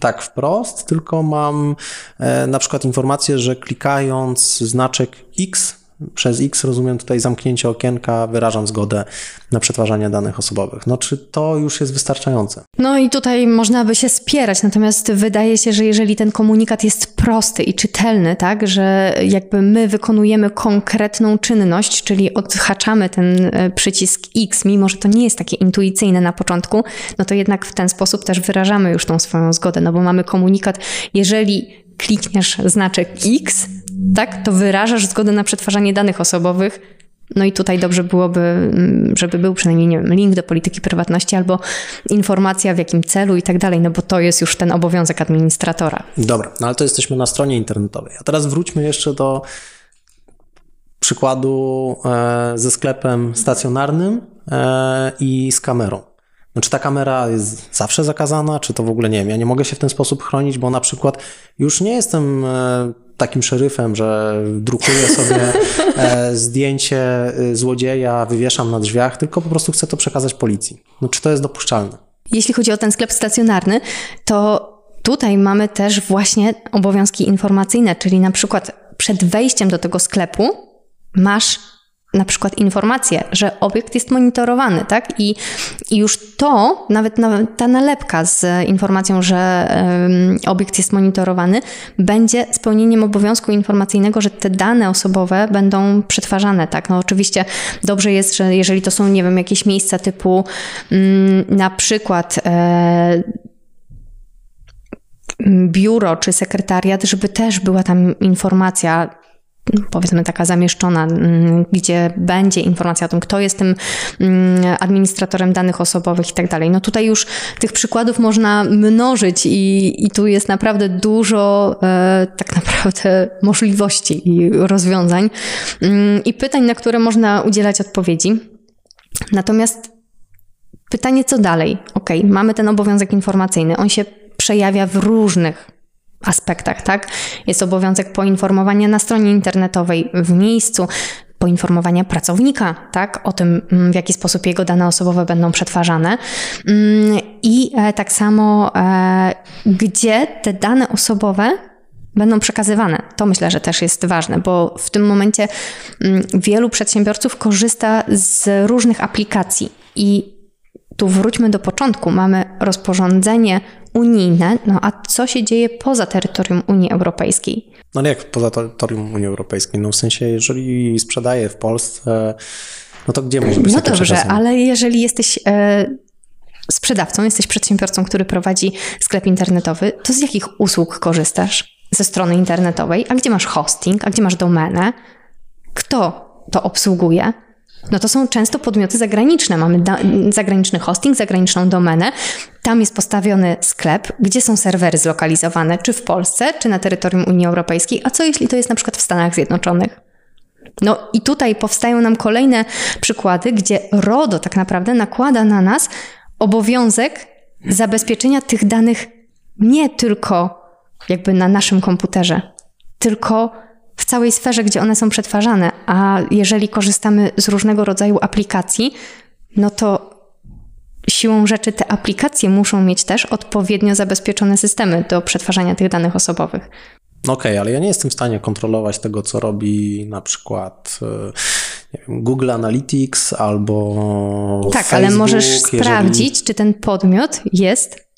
tak wprost, tylko mam e, na przykład informację, że klikając znaczek X przez X rozumiem tutaj zamknięcie okienka, wyrażam zgodę na przetwarzanie danych osobowych. No czy to już jest wystarczające? No i tutaj można by się spierać, natomiast wydaje się, że jeżeli ten komunikat jest prosty i czytelny, tak, że jakby my wykonujemy konkretną czynność, czyli odhaczamy ten e, przycisk X, mimo że to nie jest takie intuicyjne na początku, no to jednak w ten sposób też wyrażamy już tą swoją zgodę, no bo mamy komunikat, jeżeli klikniesz znaczek X, tak, to wyrażasz zgodę na przetwarzanie danych osobowych. No i tutaj dobrze byłoby, mm, żeby był przynajmniej nie wiem, link do polityki prywatności albo informacja w jakim celu i tak dalej, no bo to jest już ten obowiązek administratora. Dobra, no ale to jesteśmy na stronie internetowej. A teraz wróćmy jeszcze do przykładu e, ze sklepem stacjonarnym e, i z kamerą. No, czy ta kamera jest zawsze zakazana, czy to w ogóle nie wiem. Ja nie mogę się w ten sposób chronić, bo na przykład już nie jestem e, takim szeryfem, że drukuję sobie e, zdjęcie e, złodzieja, wywieszam na drzwiach, tylko po prostu chcę to przekazać policji. No, czy to jest dopuszczalne? Jeśli chodzi o ten sklep stacjonarny, to tutaj mamy też właśnie obowiązki informacyjne, czyli na przykład przed wejściem do tego sklepu masz na przykład informację, że obiekt jest monitorowany, tak? I, i już to, nawet ta nalepka z informacją, że um, obiekt jest monitorowany, będzie spełnieniem obowiązku informacyjnego, że te dane osobowe będą przetwarzane, tak? No oczywiście dobrze jest, że jeżeli to są, nie wiem, jakieś miejsca typu um, na przykład e, biuro czy sekretariat, żeby też była tam informacja, powiedzmy taka zamieszczona, mm, gdzie będzie informacja o tym, kto jest tym mm, administratorem danych osobowych i tak dalej. No tutaj już tych przykładów można mnożyć i, i tu jest naprawdę dużo e, tak naprawdę możliwości i rozwiązań mm, i pytań, na które można udzielać odpowiedzi. Natomiast pytanie, co dalej? Ok, mamy ten obowiązek informacyjny, on się przejawia w różnych aspektach, tak? Jest obowiązek poinformowania na stronie internetowej, w miejscu, poinformowania pracownika, tak? O tym, mm, w jaki sposób jego dane osobowe będą przetwarzane. Mm, I e, tak samo, e, gdzie te dane osobowe będą przekazywane. To myślę, że też jest ważne, bo w tym momencie mm, wielu przedsiębiorców korzysta z różnych aplikacji i tu wróćmy do początku. Mamy rozporządzenie unijne, no a co się dzieje poza terytorium Unii Europejskiej? No ale jak poza terytorium Unii Europejskiej? No w sensie, jeżeli sprzedaję w Polsce, no to gdzie może być No dobrze, ale jeżeli jesteś e, sprzedawcą, jesteś przedsiębiorcą, który prowadzi sklep internetowy, to z jakich usług korzystasz ze strony internetowej? A gdzie masz hosting? A gdzie masz domenę? Kto to obsługuje? No to są często podmioty zagraniczne. Mamy zagraniczny hosting, zagraniczną domenę. Tam jest postawiony sklep, gdzie są serwery zlokalizowane, czy w Polsce, czy na terytorium Unii Europejskiej. A co jeśli to jest na przykład w Stanach Zjednoczonych? No i tutaj powstają nam kolejne przykłady, gdzie RODO tak naprawdę nakłada na nas obowiązek zabezpieczenia tych danych nie tylko jakby na naszym komputerze, tylko w całej sferze, gdzie one są przetwarzane. A jeżeli korzystamy z różnego rodzaju aplikacji, no to siłą rzeczy te aplikacje muszą mieć też odpowiednio zabezpieczone systemy do przetwarzania tych danych osobowych. Okej, okay, ale ja nie jestem w stanie kontrolować tego, co robi na przykład e, Google Analytics albo. Tak, Facebook, ale możesz jeżeli... sprawdzić, czy ten podmiot jest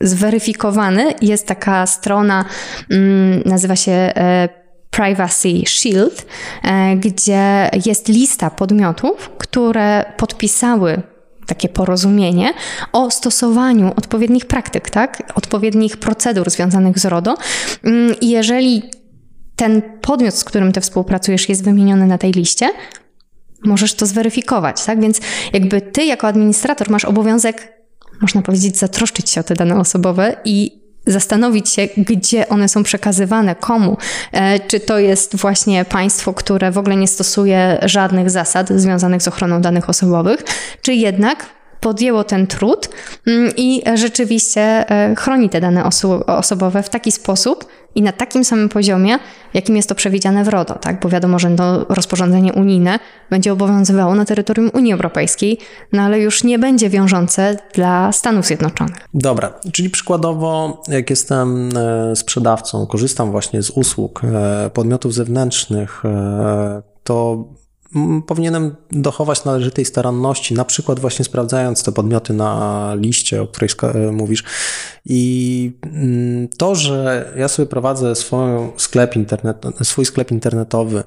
zweryfikowany. Jest taka strona, mm, nazywa się e, Privacy Shield, e, gdzie jest lista podmiotów, które podpisały takie porozumienie o stosowaniu odpowiednich praktyk, tak? odpowiednich procedur związanych z RODO. Mm, jeżeli ten podmiot, z którym ty współpracujesz, jest wymieniony na tej liście, możesz to zweryfikować, tak? Więc jakby ty jako administrator masz obowiązek, można powiedzieć, zatroszczyć się o te dane osobowe i zastanowić się, gdzie one są przekazywane, komu. E, czy to jest właśnie państwo, które w ogóle nie stosuje żadnych zasad związanych z ochroną danych osobowych, czy jednak podjęło ten trud mm, i rzeczywiście e, chroni te dane oso osobowe w taki sposób i na takim samym poziomie, jakim jest to przewidziane w RODO, tak? Bo wiadomo, że to rozporządzenie unijne będzie obowiązywało na terytorium Unii Europejskiej, no ale już nie będzie wiążące dla Stanów Zjednoczonych. Dobra, czyli przykładowo, jak jestem e, sprzedawcą, korzystam właśnie z usług e, podmiotów zewnętrznych, to powinienem dochować należytej staranności, na przykład właśnie sprawdzając te podmioty na liście, o której mówisz. I mm, to, że ja sobie prowadzę swój sklep, internet, swój sklep internetowy,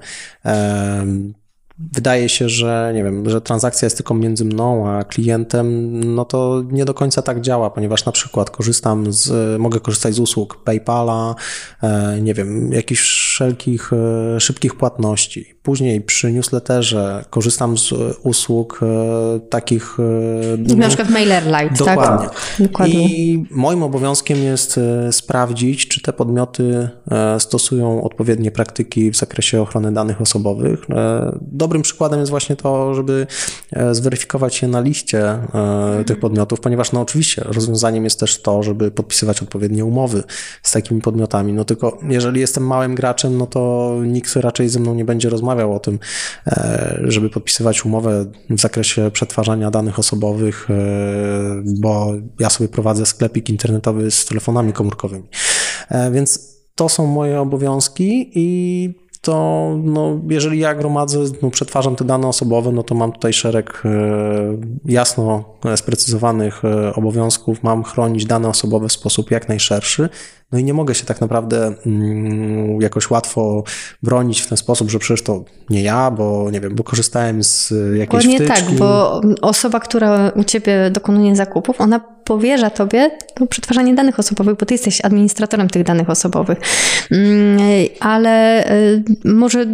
wydaje się, że nie wiem, że transakcja jest tylko między mną a klientem, no to nie do końca tak działa, ponieważ na przykład korzystam z, mogę korzystać z usług PayPala, e, nie wiem, jakichś wszelkich e, szybkich płatności później przy newsletterze korzystam z usług e, takich... E, na przykład MailerLite, tak? dokładnie. tak? Dokładnie. I moim obowiązkiem jest sprawdzić, czy te podmioty stosują odpowiednie praktyki w zakresie ochrony danych osobowych. Dobrym przykładem jest właśnie to, żeby zweryfikować je na liście tych podmiotów, ponieważ no oczywiście rozwiązaniem jest też to, żeby podpisywać odpowiednie umowy z takimi podmiotami. No tylko jeżeli jestem małym graczem, no to nikt raczej ze mną nie będzie rozmawiał o tym, e, żeby podpisywać umowę w zakresie przetwarzania danych osobowych, e, bo ja sobie prowadzę sklepik internetowy z telefonami komórkowymi. E, więc to są moje obowiązki i to no, jeżeli ja gromadzę, no, przetwarzam te dane osobowe, no to mam tutaj szereg jasno sprecyzowanych obowiązków. Mam chronić dane osobowe w sposób jak najszerszy. No i nie mogę się tak naprawdę mm, jakoś łatwo bronić w ten sposób, że przecież to nie ja, bo nie wiem, bo korzystałem z jakiejś Dokładnie wtyczki. tak, bo osoba, która u ciebie dokonuje zakupów, ona powierza tobie to przetwarzanie danych osobowych, bo ty jesteś administratorem tych danych osobowych. Mm, ale y, może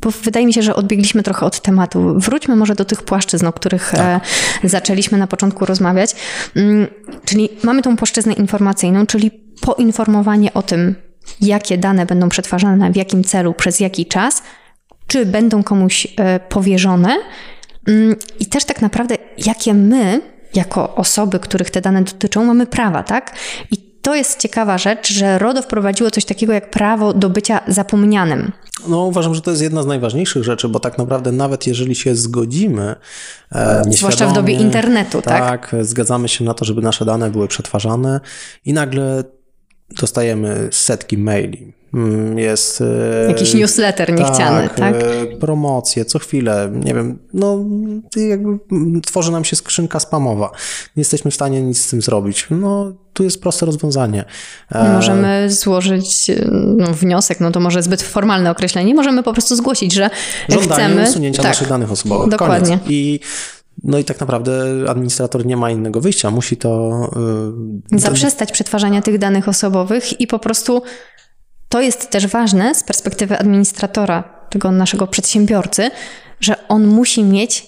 bo wydaje mi się, że odbiegliśmy trochę od tematu. Wróćmy może do tych płaszczyzn, o których tak. E, zaczęliśmy na początku rozmawiać. Mm, czyli mamy tą płaszczyznę informacyjną, czyli poinformowanie o tym, jakie dane będą przetwarzane, w jakim celu, przez jaki czas, czy będą komuś e, powierzone mm, i też tak naprawdę, jakie my, jako osoby, których te dane dotyczą, mamy prawa, tak? I to jest ciekawa rzecz, że RODO wprowadziło coś takiego jak prawo do bycia zapomnianym. No, uważam, że to jest jedna z najważniejszych rzeczy, bo tak naprawdę nawet jeżeli się zgodzimy, e, zwłaszcza w dobie internetu, tak? Tak, zgadzamy się na to, żeby nasze dane były przetwarzane i nagle dostajemy setki maili. Mm, jest. E, Jakiś newsletter niechciany, tak? tak? Promocje, co chwilę, nie wiem, no jakby tworzy nam się skrzynka spamowa. Nie jesteśmy w stanie nic z tym zrobić. No, tu jest proste rozwiązanie. E, możemy złożyć no, wniosek, no to może zbyt formalne określenie. Możemy po prostu zgłosić, że Żądanie chcemy... usunięcia tak, naszych danych osobowych. Dokładnie. Koniec. I no i tak naprawdę administrator nie ma innego wyjścia, musi to. Yy, Zaprzestać przetwarzania tych danych osobowych i po prostu to jest też ważne z perspektywy administratora, tego naszego przedsiębiorcy, że on musi mieć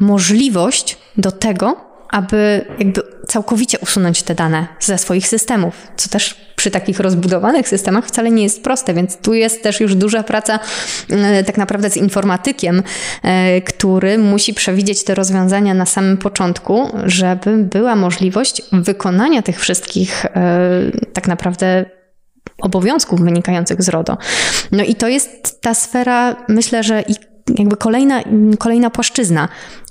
możliwość do tego, aby jakby całkowicie usunąć te dane ze swoich systemów, co też przy takich rozbudowanych systemach wcale nie jest proste, więc tu jest też już duża praca e, tak naprawdę z informatykiem, e, który musi przewidzieć te rozwiązania na samym początku, żeby była możliwość wykonania tych wszystkich e, tak naprawdę obowiązków wynikających z RODO. No i to jest ta sfera, myślę, że i jakby kolejna, kolejna płaszczyzna,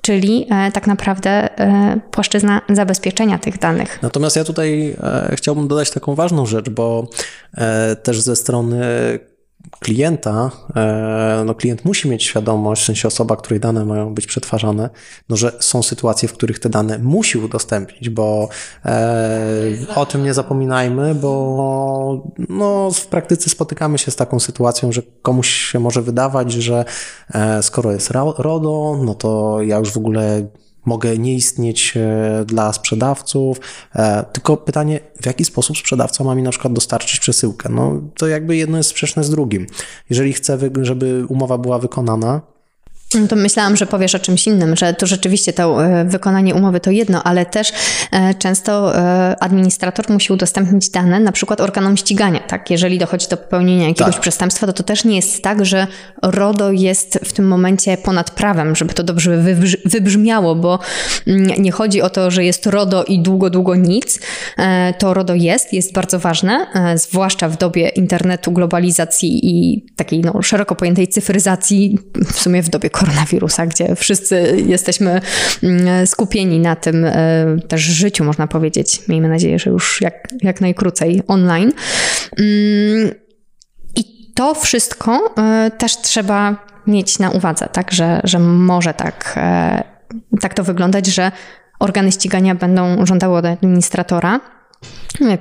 czyli e, tak naprawdę e, płaszczyzna zabezpieczenia tych danych. Natomiast ja tutaj e, chciałbym dodać taką ważną rzecz, bo też ze strony klienta, e, no klient musi mieć świadomość, w sensie osoba, której dane mają być przetwarzane, no że są sytuacje, w których te dane musi udostępnić, bo e, o tym nie zapominajmy, bo no, w praktyce spotykamy się z taką sytuacją, że komuś się może wydawać, że e, skoro jest RODO, no to ja już w ogóle mogę nie istnieć e, dla sprzedawców, e, tylko pytanie, w jaki sposób sprzedawca ma mi na przykład dostarczyć przesyłkę? No to jakby jedno jest sprzeczne z drugim. Jeżeli chcę, żeby umowa była wykonana, to myślałam, że powiesz o czymś innym, że to rzeczywiście to e, wykonanie umowy to jedno, ale też e, często e, administrator musi udostępnić dane na przykład organom ścigania. Tak? Jeżeli dochodzi do popełnienia jakiegoś tak. przestępstwa, to to też nie jest tak, że RODO jest w tym momencie ponad prawem, żeby to dobrze wybrzmiało, bo mm, nie chodzi o to, że jest RODO i długo, długo nic. To RODO jest, jest bardzo ważne, zwłaszcza w dobie internetu, globalizacji i takiej no, szeroko pojętej cyfryzacji, w sumie w dobie koronawirusa, gdzie wszyscy jesteśmy mm, skupieni na tym e, też życiu, można powiedzieć. Miejmy nadzieję, że już jak, jak najkrócej online. Mm, I to wszystko e, też trzeba mieć na uwadze, tak, że, że może tak, e, tak to wyglądać, że organy ścigania będą żądały od administratora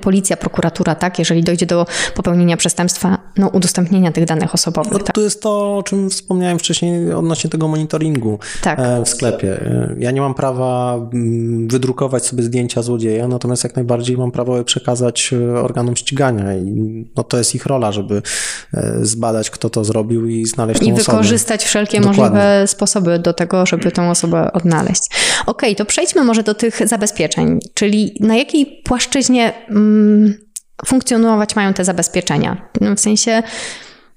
policja, prokuratura, tak, jeżeli dojdzie do popełnienia przestępstwa, no udostępnienia tych danych osobowych. No, tak. To jest to, o czym wspomniałem wcześniej odnośnie tego monitoringu Tak. e, w sklepie. E, Ja nie mam prawa mm, wydrukować sobie zdjęcia złodzieja, natomiast jak najbardziej mam prawo je przekazać e, organom ścigania i no, to jest ich rola, żeby zbadać, kto to zrobił i znaleźć I tą osobę. wykorzystać wszelkie Dokładnie. możliwe sposoby do tego, żeby tą osobę odnaleźć. Okej, to przejdźmy może do tych zabezpieczeń, czyli na jakiej płaszczyźnie funkcjonować mają te zabezpieczenia? No, w sensie,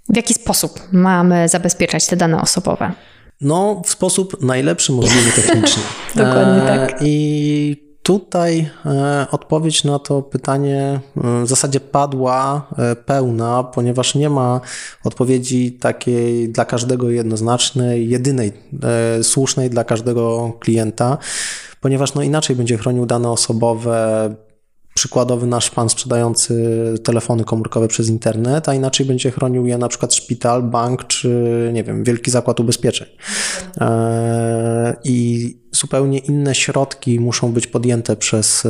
w jaki sposób mamy zabezpieczać te dane osobowe? No, w sposób najlepszy możliwy technicznie. Dokładnie E, tak. I tutaj e, odpowiedź na to pytanie e, w zasadzie padła pełna, ponieważ nie ma odpowiedzi takiej dla każdego jednoznacznej, jedynej, słusznej dla każdego klienta, ponieważ no inaczej będzie chronił dane osobowe przykładowy nasz pan sprzedający telefony komórkowe przez internet, a inaczej będzie chronił je na przykład szpital, bank czy nie wiem, wielki zakład ubezpieczeń. Eee, I zupełnie inne środki muszą być podjęte przez e,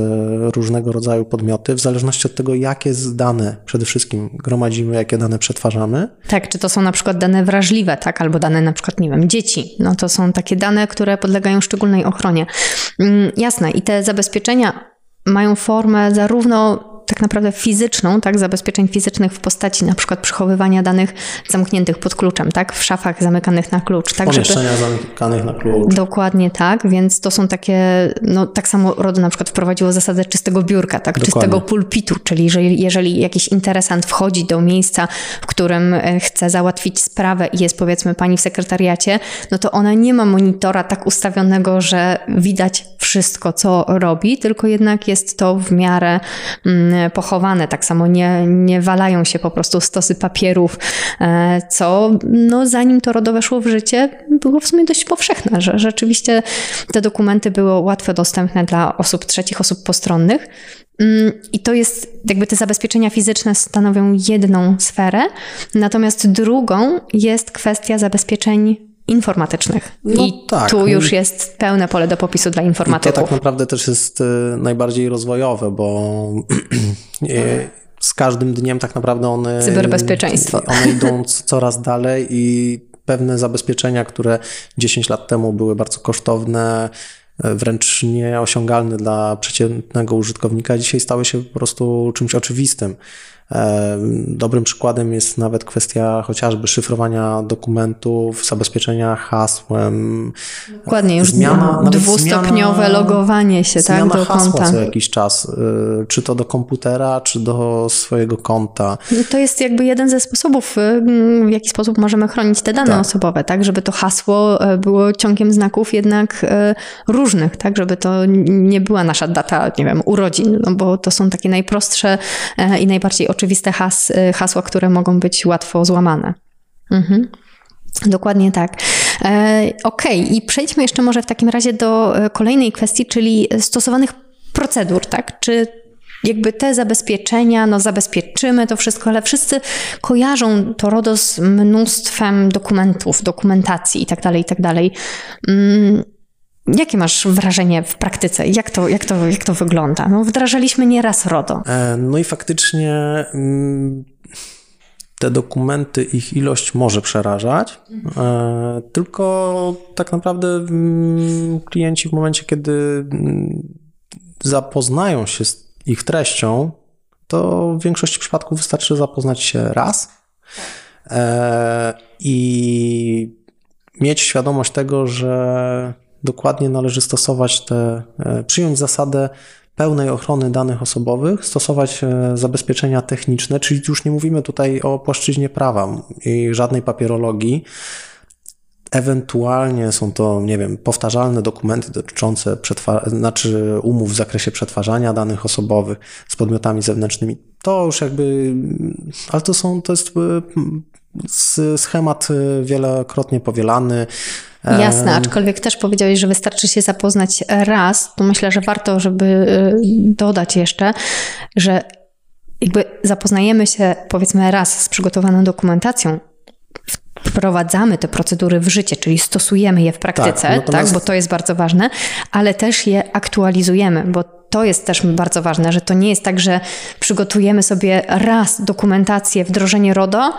różnego rodzaju podmioty, w zależności od tego, jakie dane przede wszystkim gromadzimy, jakie dane przetwarzamy. Tak, czy to są na przykład dane wrażliwe, tak, albo dane na przykład, nie wiem, dzieci. No to są takie dane, które podlegają szczególnej ochronie. Mm, jasne, i te zabezpieczenia mają formę zarówno tak naprawdę fizyczną, tak, zabezpieczeń fizycznych w postaci na przykład przechowywania danych zamkniętych pod kluczem, tak, w szafach zamykanych na klucz, tak, żeby... Pomieszczenia zamykanych na klucz. Dokładnie tak, więc to są takie, no tak samo RODO na przykład wprowadziło zasadę czystego biurka, tak, Dokładnie. czystego pulpitu, czyli jeżeli, jeżeli jakiś interesant wchodzi do miejsca, w którym e, chce załatwić sprawę i jest powiedzmy pani w sekretariacie, no to ona nie ma monitora tak ustawionego, że widać wszystko, co robi, tylko jednak jest to w miarę mm, pochowane. Tak samo nie, nie walają się po prostu stosy papierów, e, co no, zanim to RODO weszło w życie, było w sumie dość powszechne, że rzeczywiście te dokumenty były łatwo dostępne dla osób trzecich, osób postronnych. Mm, I to jest, jakby te zabezpieczenia fizyczne stanowią jedną sferę, natomiast drugą jest kwestia zabezpieczeń informatycznych. No I tak. tu już jest pełne pole do popisu dla I to informatyków. tak naprawdę też jest y, najbardziej rozwojowe, bo y, z każdym dniem tak naprawdę one. Cyberbezpieczeństwo. One idą coraz dalej i pewne zabezpieczenia, które 10 lat temu były bardzo kosztowne, y, wręcz nieosiągalne dla przeciętnego użytkownika, dzisiaj stały się po prostu czymś oczywistym. E, Dobrym przykładem jest nawet kwestia chociażby szyfrowania dokumentów, zabezpieczenia hasłem, Dokładnie, już Zmiana- dwustopniowe zmiana- logowanie się tak, Zmiana do hasła konta. co jakiś czas, y, czy to do komputera, czy do swojego konta. To jest jakby jeden ze sposobów, y, w jaki sposób możemy chronić te dane Tak. osobowe, tak, żeby to hasło y, było ciągiem znaków jednak różnych, tak, żeby to nie była nasza data, nie wiem, urodzin, no bo to są takie najprostsze i najbardziej oczywiste has, y, hasła, które mogą być łatwo złamane. Mhm. Dokładnie tak. E, Okej, i przejdźmy jeszcze może w takim razie do e, kolejnej kwestii, czyli stosowanych procedur, tak? Czy jakby te zabezpieczenia, no zabezpieczymy to wszystko, ale wszyscy kojarzą to RODO z mnóstwem dokumentów, dokumentacji itd., itd. Jakie masz wrażenie w praktyce? Jak to, jak to, jak to wygląda? No, wdrażaliśmy nieraz RODO. E, No i faktycznie mm, te dokumenty, ich ilość może przerażać, e, tylko tak naprawdę mm, klienci w momencie, kiedy mm, zapoznają się z ich treścią, to w większości przypadków wystarczy zapoznać się raz e, i mieć świadomość tego, że dokładnie należy stosować te, e, przyjąć zasadę pełnej ochrony danych osobowych, stosować e, zabezpieczenia techniczne, czyli już nie mówimy tutaj o płaszczyźnie prawa i żadnej papierologii. Ewentualnie są to, nie wiem, powtarzalne dokumenty dotyczące znaczy umów w zakresie przetwarzania danych osobowych z podmiotami zewnętrznymi. To już jakby, ale to są, to jest e, schemat wielokrotnie powielany. Jasne, aczkolwiek też powiedziałeś, że wystarczy się zapoznać raz, to myślę, że warto, żeby y, dodać jeszcze, że jakby zapoznajemy się powiedzmy raz z przygotowaną dokumentacją, wprowadzamy te procedury w życie, czyli stosujemy je w praktyce, tak, natomiast- bo to jest bardzo ważne, ale też je aktualizujemy, bo to jest też bardzo ważne, że to nie jest tak, że przygotujemy sobie raz dokumentację, wdrożenie RODO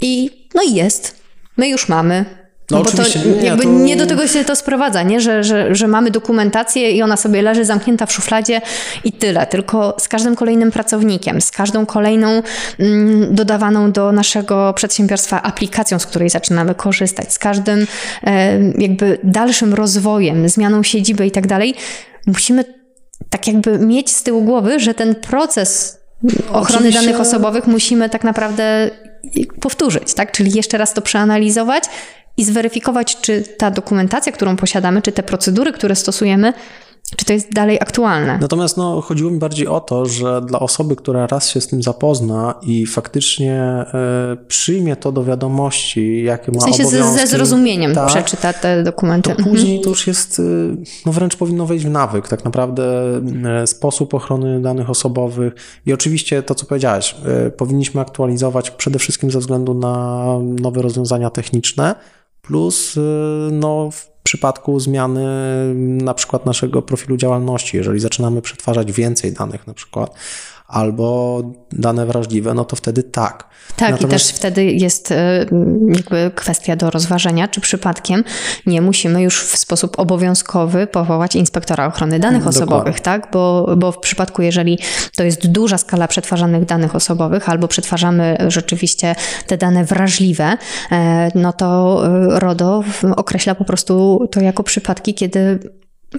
i no i jest. My już mamy, no, no bo to nie, jakby to... nie do tego się to sprowadza, nie? Że, że, że mamy dokumentację i ona sobie leży zamknięta w szufladzie i tyle. Tylko z każdym kolejnym pracownikiem, z każdą kolejną mm, dodawaną do naszego przedsiębiorstwa aplikacją, z której zaczynamy korzystać, z każdym e, jakby dalszym rozwojem, zmianą siedziby i tak dalej, musimy tak jakby mieć z tyłu głowy, że ten proces ochrony Oczywiście... danych osobowych musimy tak naprawdę powtórzyć, tak? Czyli jeszcze raz to przeanalizować i zweryfikować, czy ta dokumentacja, którą posiadamy, czy te procedury, które stosujemy, czy to jest dalej aktualne? Natomiast no, chodziło mi bardziej o to, że dla osoby, która raz się z tym zapozna i faktycznie y, przyjmie to do wiadomości, jakie ma w sensie. Ze, ze zrozumieniem tak, przeczyta te dokumenty. To mhm. później to już jest, y, no wręcz powinno wejść w nawyk, tak naprawdę y, sposób ochrony danych osobowych i oczywiście to, co powiedziałeś, powinniśmy aktualizować przede wszystkim ze względu na nowe rozwiązania techniczne, plus no, w przypadku zmiany na przykład naszego profilu działalności, jeżeli zaczynamy przetwarzać więcej danych na przykład, albo dane wrażliwe, no to wtedy tak. Tak, Natomiast... i też wtedy jest e, jakby kwestia do rozważenia, czy przypadkiem nie musimy już w sposób obowiązkowy powołać inspektora ochrony danych osobowych, tak? Bo, bo w przypadku, jeżeli to jest duża skala przetwarzanych danych osobowych, albo przetwarzamy rzeczywiście te dane wrażliwe, e, no to e, RODO określa po prostu to jako przypadki, kiedy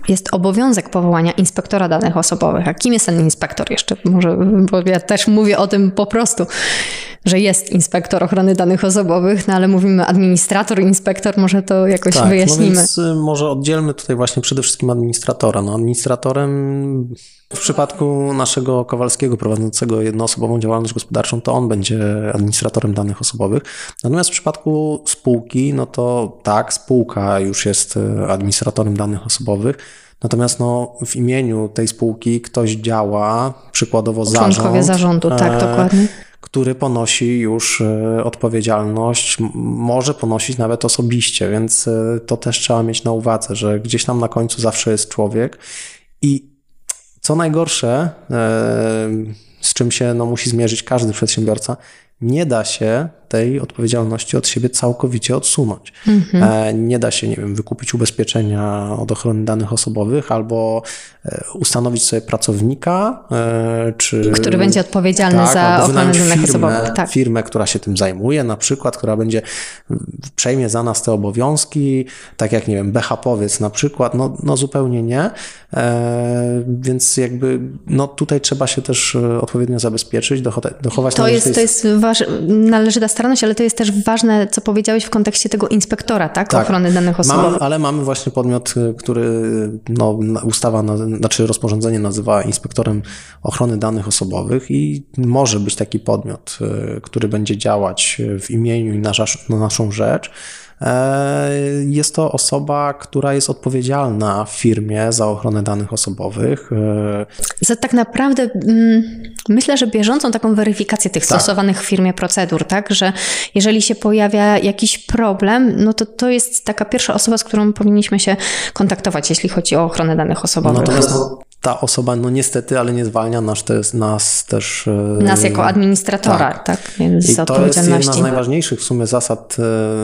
jest obowiązek powołania inspektora danych osobowych. A kim jest ten inspektor jeszcze? Może, bo ja też mówię o tym po prostu, że jest inspektor ochrony danych osobowych, no ale mówimy administrator, inspektor, może to jakoś tak, no wyjaśnimy. No więc y, może oddzielmy tutaj właśnie przede wszystkim administratora. No administratorem w przypadku naszego Kowalskiego prowadzącego jednoosobową działalność gospodarczą, to on będzie administratorem danych osobowych. Natomiast w przypadku spółki, no to tak, spółka już jest y, administratorem danych osobowych. Natomiast no, w imieniu tej spółki ktoś działa, przykładowo zarząd. Członkowie zarządu, tak, e, dokładnie który ponosi już e, odpowiedzialność, może ponosić nawet osobiście, więc e, to też trzeba mieć na uwadze, że gdzieś tam na końcu zawsze jest człowiek i co najgorsze, e, z czym się no, musi zmierzyć każdy przedsiębiorca, nie da się tej odpowiedzialności od siebie całkowicie odsunąć. Mhm. Nie da się, nie wiem, wykupić ubezpieczenia od ochrony danych osobowych albo e, ustanowić sobie pracownika, e, czy... Który będzie odpowiedzialny tak, za ochronę danych osobowych. Tak. Firmę, która się tym zajmuje, na przykład, która będzie przejmie za nas te obowiązki, tak jak, nie wiem, BHP-owiec na przykład, no, no zupełnie nie. Więc jakby, no tutaj trzeba się też odpowiednio zabezpieczyć, dochować... To jest, to jest waż... należyta staranność, ale to jest też ważne, co powiedziałeś w kontekście tego inspektora, tak? tak. Ochrony danych osobowych. Mamy, ale mamy właśnie podmiot, y, który no, ustawa, znaczy rozporządzenie nazywa inspektorem ochrony danych osobowych i może być taki podmiot, y, który będzie działać w imieniu i na, na naszą rzecz. E, jest to osoba, która jest odpowiedzialna w firmie za ochronę danych osobowych. E, za tak naprawdę mm, myślę, że bieżącą taką weryfikację tych tak. stosowanych w firmie procedur, tak? Że jeżeli się pojawia jakiś problem, no to to jest taka pierwsza osoba, z którą powinniśmy się kontaktować, jeśli chodzi o ochronę danych osobowych. Natomiast ta osoba, no niestety, ale nie zwalnia nas, też, nas też. E, nas jako administratora, tak. tak I to jest jedna z najważniejszych w sumie zasad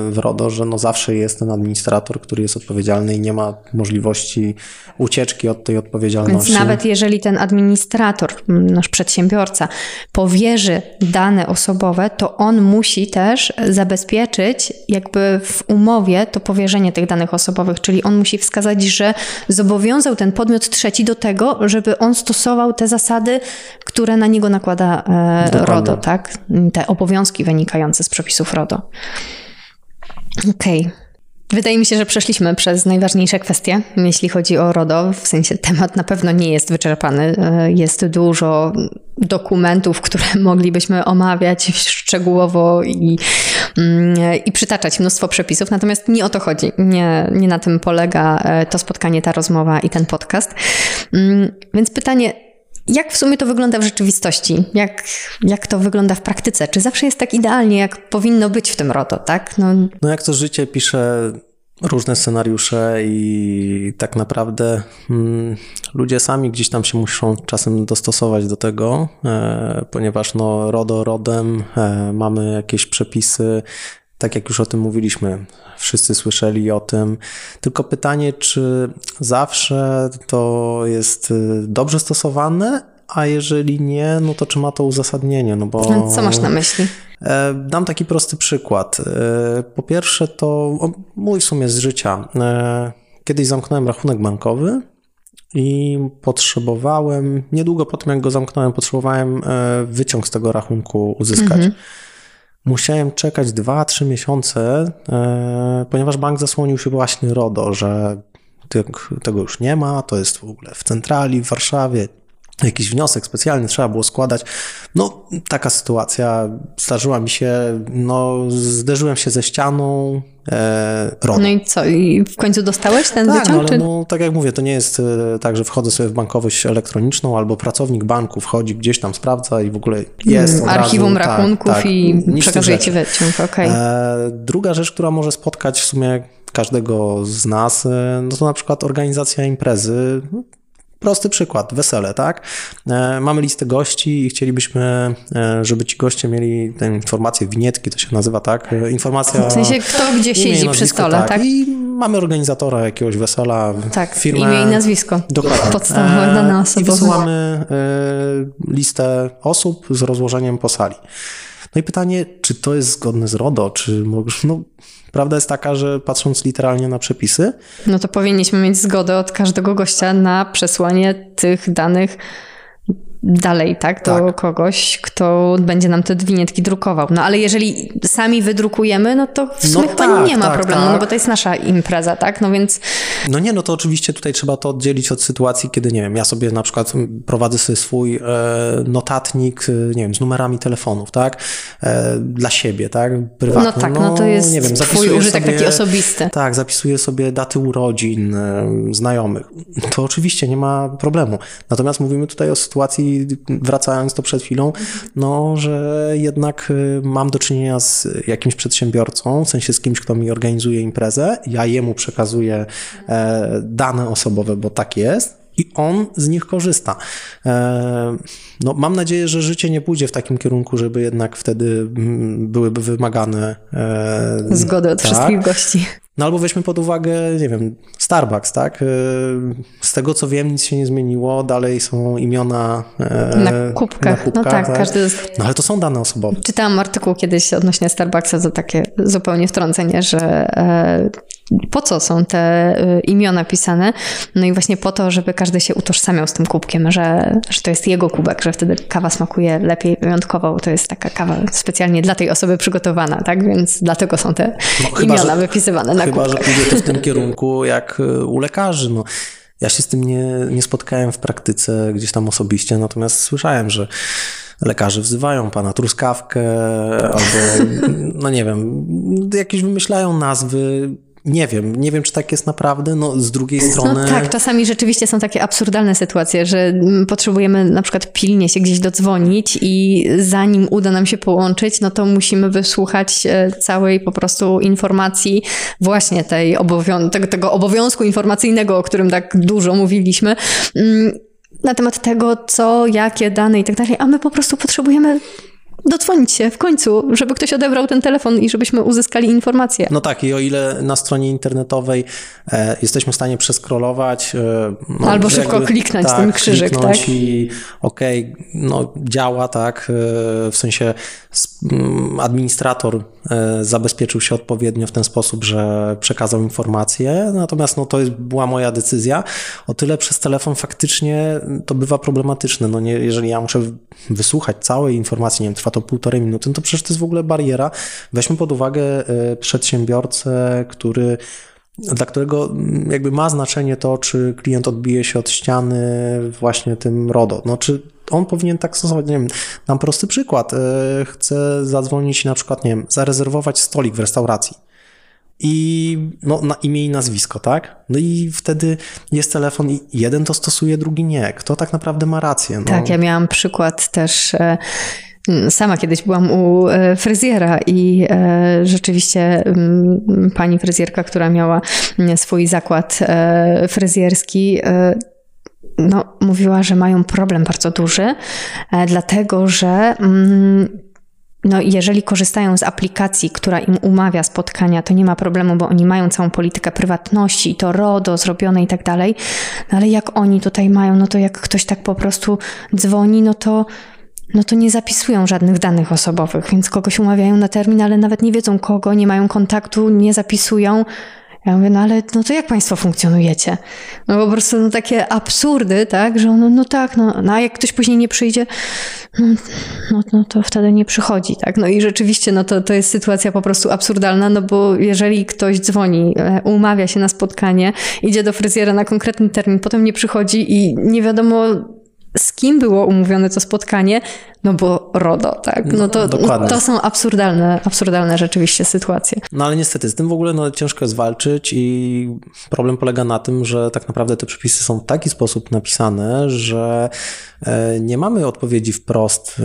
w RODO, że no zawsze jest ten administrator, który jest odpowiedzialny i nie ma możliwości ucieczki od tej odpowiedzialności. Więc nawet jeżeli ten administrator, nasz przedsiębiorca, powierzy dane osobowe, to on musi też zabezpieczyć jakby w umowie to powierzenie tych danych osobowych, czyli on musi wskazać, że zobowiązał ten podmiot trzeci do tego, żeby on stosował te zasady, które na niego nakłada e, RODO, tak? Te obowiązki wynikające z przepisów RODO. Okej. Okay. Wydaje mi się, że przeszliśmy przez najważniejsze kwestie, jeśli chodzi o RODO. W sensie temat na pewno nie jest wyczerpany. E, jest dużo dokumentów, które moglibyśmy omawiać szczegółowo i, mm, i przytaczać mnóstwo przepisów. Natomiast nie o to chodzi. Nie, nie na tym polega e, to spotkanie, ta rozmowa i ten podcast. Mm, więc pytanie, jak w sumie to wygląda w rzeczywistości? Jak, jak to wygląda w praktyce? Czy zawsze jest tak idealnie, jak powinno być w tym RODO, tak? No, no jak to życie pisze różne scenariusze i tak naprawdę mm, ludzie sami gdzieś tam się muszą czasem dostosować do tego, e, ponieważ no RODO RODem e, mamy jakieś przepisy, tak jak już o tym mówiliśmy, wszyscy słyszeli o tym. Tylko pytanie, czy zawsze to jest y, dobrze stosowane, a jeżeli nie, no to czy ma to uzasadnienie? No bo... Co masz na myśli? E, dam taki prosty przykład. E, po pierwsze, to mój w sumie z życia. E, kiedyś zamknąłem rachunek bankowy i potrzebowałem, niedługo po tym jak go zamknąłem, potrzebowałem wyciąg z tego rachunku uzyskać. Mhm. Musiałem czekać 2-3 miesiące, ponieważ bank zasłonił się właśnie RODO, że tego już nie ma, to jest w ogóle w centrali w Warszawie, jakiś wniosek specjalny trzeba było składać. No, taka sytuacja zdarzyła mi się, no, zderzyłem się ze ścianą, e, RODO. No i co, i w końcu dostałeś ten tak, wyciąg? No, ale no, tak jak mówię, to nie jest e, tak, że wchodzę sobie w bankowość elektroniczną albo pracownik banku wchodzi gdzieś tam, sprawdza i w ogóle jest mm, Archiwum razu, rachunków tak, tak, i przekazuje ci wyciąg, okej. Okay. E, druga rzecz, która może spotkać w sumie każdego z nas, e, no to na przykład organizacja imprezy, Prosty przykład, wesele, tak? E, mamy listę gości i chcielibyśmy, e, żeby ci goście mieli tę informację, winietki to się nazywa, tak? E, informacja... W sensie kto gdzie siedzi nazwisko, przy stole, tak. tak? I mamy organizatora jakiegoś wesela, tak, firmę. imię i nazwisko. Dokładnie. Podstawowe dane osobowe. I wysyłamy listę osób z rozłożeniem po sali. No i pytanie, czy to jest zgodne z RODO, czy no, prawda jest taka, że patrząc literalnie na przepisy. No to powinniśmy mieć zgodę od każdego gościa na przesłanie tych danych dalej, tak, do tak. kogoś, kto będzie nam te winietki drukował. No ale jeżeli sami wydrukujemy, no to w sumie no chyba tak, nie ma tak, problemu, no tak. bo to jest nasza impreza, tak, no więc... No nie, no to oczywiście tutaj trzeba to oddzielić od sytuacji, kiedy, nie wiem, ja sobie na przykład prowadzę sobie swój e, notatnik, e, nie wiem, z numerami telefonów, tak, e, dla siebie, tak, prywatnie. No tak, no, no to jest nie wiem, twój użytek sobie, taki osobisty. Tak, zapisuję sobie daty urodzin e, znajomych. To oczywiście nie ma problemu. Natomiast mówimy tutaj o sytuacji wracając to przed chwilą, no, że jednak y, mam do czynienia z jakimś przedsiębiorcą, w sensie z kimś, kto mi organizuje imprezę, ja jemu przekazuję e, dane osobowe, bo tak jest, i on z nich korzysta. E, no, mam nadzieję, że życie nie pójdzie w takim kierunku, żeby jednak wtedy mm, byłyby wymagane e, zgody od tak. wszystkich gości. No albo weźmy pod uwagę, nie wiem, Starbucks, tak? E, z tego co wiem, nic się nie zmieniło, dalej są imiona na kubkach. Na kubkach no tak, tak, każdy. No ale to są dane osobowe. Czytałam artykuł kiedyś odnośnie Starbucksa, to takie zupełnie wtrącenie, że po co są te y, imiona pisane? No i właśnie po to, żeby każdy się utożsamiał z tym kubkiem, że, że to jest jego kubek, że wtedy kawa smakuje lepiej wyjątkowo, bo to jest taka kawa specjalnie dla tej osoby przygotowana, tak? Więc dlatego są te no, imiona chyba, wypisywane na Chyba, kubkach. że pójdzie to w tym kierunku jak y, u lekarzy. No. Ja się z tym nie, nie spotkałem w praktyce gdzieś tam osobiście, natomiast słyszałem, że lekarze wzywają pana truskawkę albo, no nie wiem, jakieś wymyślają nazwy nie wiem, nie wiem, czy tak jest naprawdę. No, z drugiej no strony. No tak, czasami rzeczywiście są takie absurdalne sytuacje, że mm, potrzebujemy na przykład pilnie się gdzieś dodzwonić i zanim uda nam się połączyć, no to musimy wysłuchać e, całej po prostu informacji, właśnie tej obowią tego, tego obowiązku informacyjnego, o którym tak dużo mówiliśmy mm, na temat tego, co, jakie dane i tak dalej, a my po prostu potrzebujemy dodzwonić się w końcu, żeby ktoś odebrał ten telefon i żebyśmy uzyskali informacje. No tak, i o ile na stronie internetowej e, jesteśmy w stanie przeskrolować. E, no, Albo szybko jakby, kliknąć tak, ten krzyżyk, tak? I okej, okay, no działa, tak, e, w sensie administrator zabezpieczył się odpowiednio w ten sposób, że przekazał informacje, natomiast no to była moja decyzja. O tyle przez telefon faktycznie to bywa problematyczne. No nie, jeżeli ja muszę wysłuchać całej informacji, nie wiem, trwa to półtorej minuty, no to przecież to jest w ogóle bariera. Weźmy pod uwagę e, przedsiębiorcę, który dla którego jakby ma znaczenie to, czy klient odbije się od ściany właśnie tym RODO. No, czy on powinien tak stosować, nie wiem, dam prosty przykład. E, chcę zadzwonić na przykład, nie wiem, zarezerwować stolik w restauracji i no, na imię i nazwisko, tak? No i wtedy jest telefon i jeden to stosuje, drugi nie. Kto tak naprawdę ma rację? No. Tak, ja miałam przykład też e, Sama kiedyś byłam u e, fryzjera i rzeczywiście pani fryzjerka, która miała swój zakład fryzjerski, no, mówiła, że mają problem bardzo duży, dlatego że mm, no, jeżeli korzystają z aplikacji, która im umawia spotkania, to nie ma problemu, bo oni mają całą politykę prywatności, to RODO zrobione i tak dalej. No, ale jak oni tutaj mają, no to jak ktoś tak po prostu dzwoni, no to no to nie zapisują żadnych danych osobowych, więc kogoś umawiają na termin, ale nawet nie wiedzą kogo, nie mają kontaktu, nie zapisują. Ja mówię, no ale no to jak państwo funkcjonujecie? No po prostu no, takie absurdy, tak, że no, no tak, no, no a jak ktoś później nie przyjdzie, no, no, no to wtedy nie przychodzi, tak. No i rzeczywiście no to, to jest sytuacja po prostu absurdalna, no bo jeżeli ktoś dzwoni, e, umawia się na spotkanie, idzie do fryzjera na konkretny termin, potem nie przychodzi i nie wiadomo z kim było umówione to spotkanie, no bo RODO, tak? No to, no, to są absurdalne, absurdalne rzeczywiście sytuacje. No ale niestety z tym w ogóle no, ciężko jest walczyć i problem polega na tym, że tak naprawdę te przepisy są w taki sposób napisane, że e, nie mamy odpowiedzi wprost, e,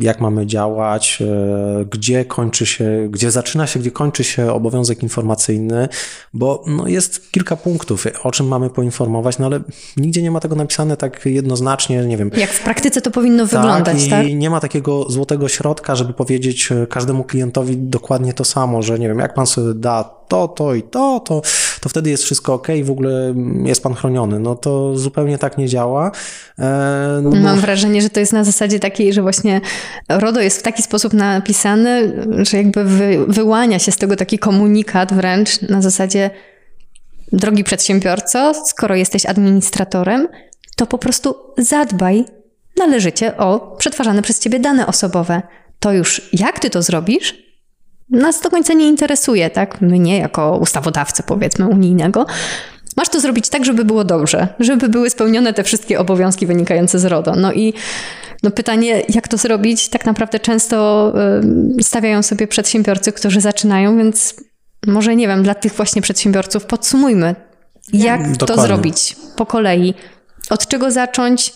jak mamy działać, e, gdzie kończy się, gdzie zaczyna się, gdzie kończy się obowiązek informacyjny, bo no, jest kilka punktów, o czym mamy poinformować, no ale nigdzie nie ma tego napisane tak jednoznacznie, nie wiem. Jak w praktyce to powinno tak, wyglądać, tak? I nie ma takiego złotego środka, żeby powiedzieć e, każdemu klientowi dokładnie to samo, że nie wiem, jak pan sobie da to, to i to, to, to wtedy jest wszystko ok, w ogóle jest pan chroniony. No to zupełnie tak nie działa. E, no, Mam wrażenie, że to jest na zasadzie takiej, że właśnie RODO jest w taki sposób napisany, że jakby wy, wyłania się z tego taki komunikat wręcz na zasadzie drogi przedsiębiorco, skoro jesteś administratorem, to po prostu zadbaj należycie o przetwarzane przez ciebie dane osobowe. To już jak ty to zrobisz, nas do końca nie interesuje, tak? Mnie jako ustawodawcę, powiedzmy, unijnego. Masz to zrobić tak, żeby było dobrze, żeby były spełnione te wszystkie obowiązki wynikające z RODO. No i no pytanie, jak to zrobić, tak naprawdę często stawiają sobie przedsiębiorcy, którzy zaczynają, więc może nie wiem, dla tych właśnie przedsiębiorców podsumujmy, jak Dokładnie. to zrobić po kolei, od czego zacząć,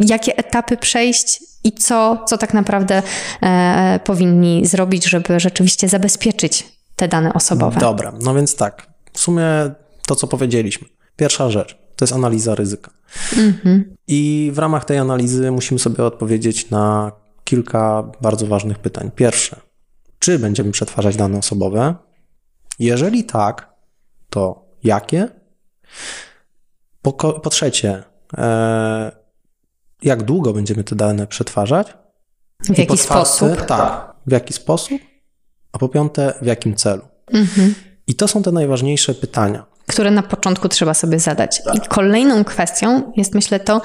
jakie etapy przejść i co, co tak naprawdę e, powinni zrobić, żeby rzeczywiście zabezpieczyć te dane osobowe. Dobra, no więc tak. W sumie to, co powiedzieliśmy. Pierwsza rzecz to jest analiza ryzyka. Mhm. I w ramach tej analizy musimy sobie odpowiedzieć na kilka bardzo ważnych pytań. Pierwsze, czy będziemy przetwarzać dane osobowe? Jeżeli tak, to jakie? Po, po trzecie, e, jak długo będziemy te dane przetwarzać. W jaki sposób? Tak, w jaki sposób, a po piąte, w jakim celu. Mhm. I to są te najważniejsze pytania. Które na początku trzeba sobie zadać. Tak. I kolejną kwestią jest, myślę, to,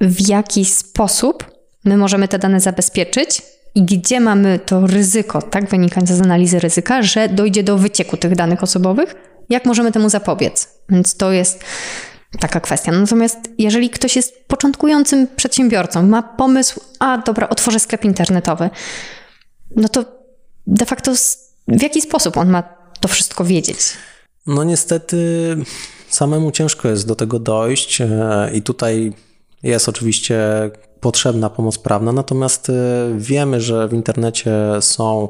w jaki sposób my możemy te dane zabezpieczyć i gdzie mamy to ryzyko, tak, wynikające z analizy ryzyka, że dojdzie do wycieku tych danych osobowych, jak możemy temu zapobiec. Więc to jest taka kwestia. Natomiast jeżeli ktoś jest początkującym przedsiębiorcą, ma pomysł, a dobra, otworzę sklep internetowy, no to de facto w jaki sposób on ma to wszystko wiedzieć? No niestety samemu ciężko jest do tego dojść e, i tutaj jest oczywiście potrzebna pomoc prawna, natomiast e, wiemy, że w internecie są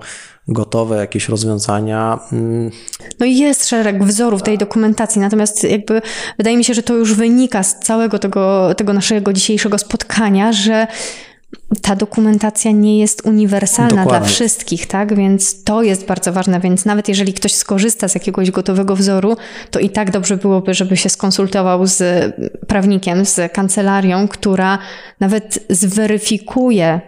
gotowe jakieś rozwiązania. Mm. No i jest szereg wzorów tej dokumentacji, natomiast jakby wydaje mi się, że to już wynika z całego tego, tego naszego dzisiejszego spotkania, że ta dokumentacja nie jest uniwersalna Dokładnie. dla wszystkich, tak? Więc to jest bardzo ważne. Więc nawet jeżeli ktoś skorzysta z jakiegoś gotowego wzoru, to i tak dobrze byłoby, żeby się skonsultował z prawnikiem, z kancelarią, która nawet zweryfikuje,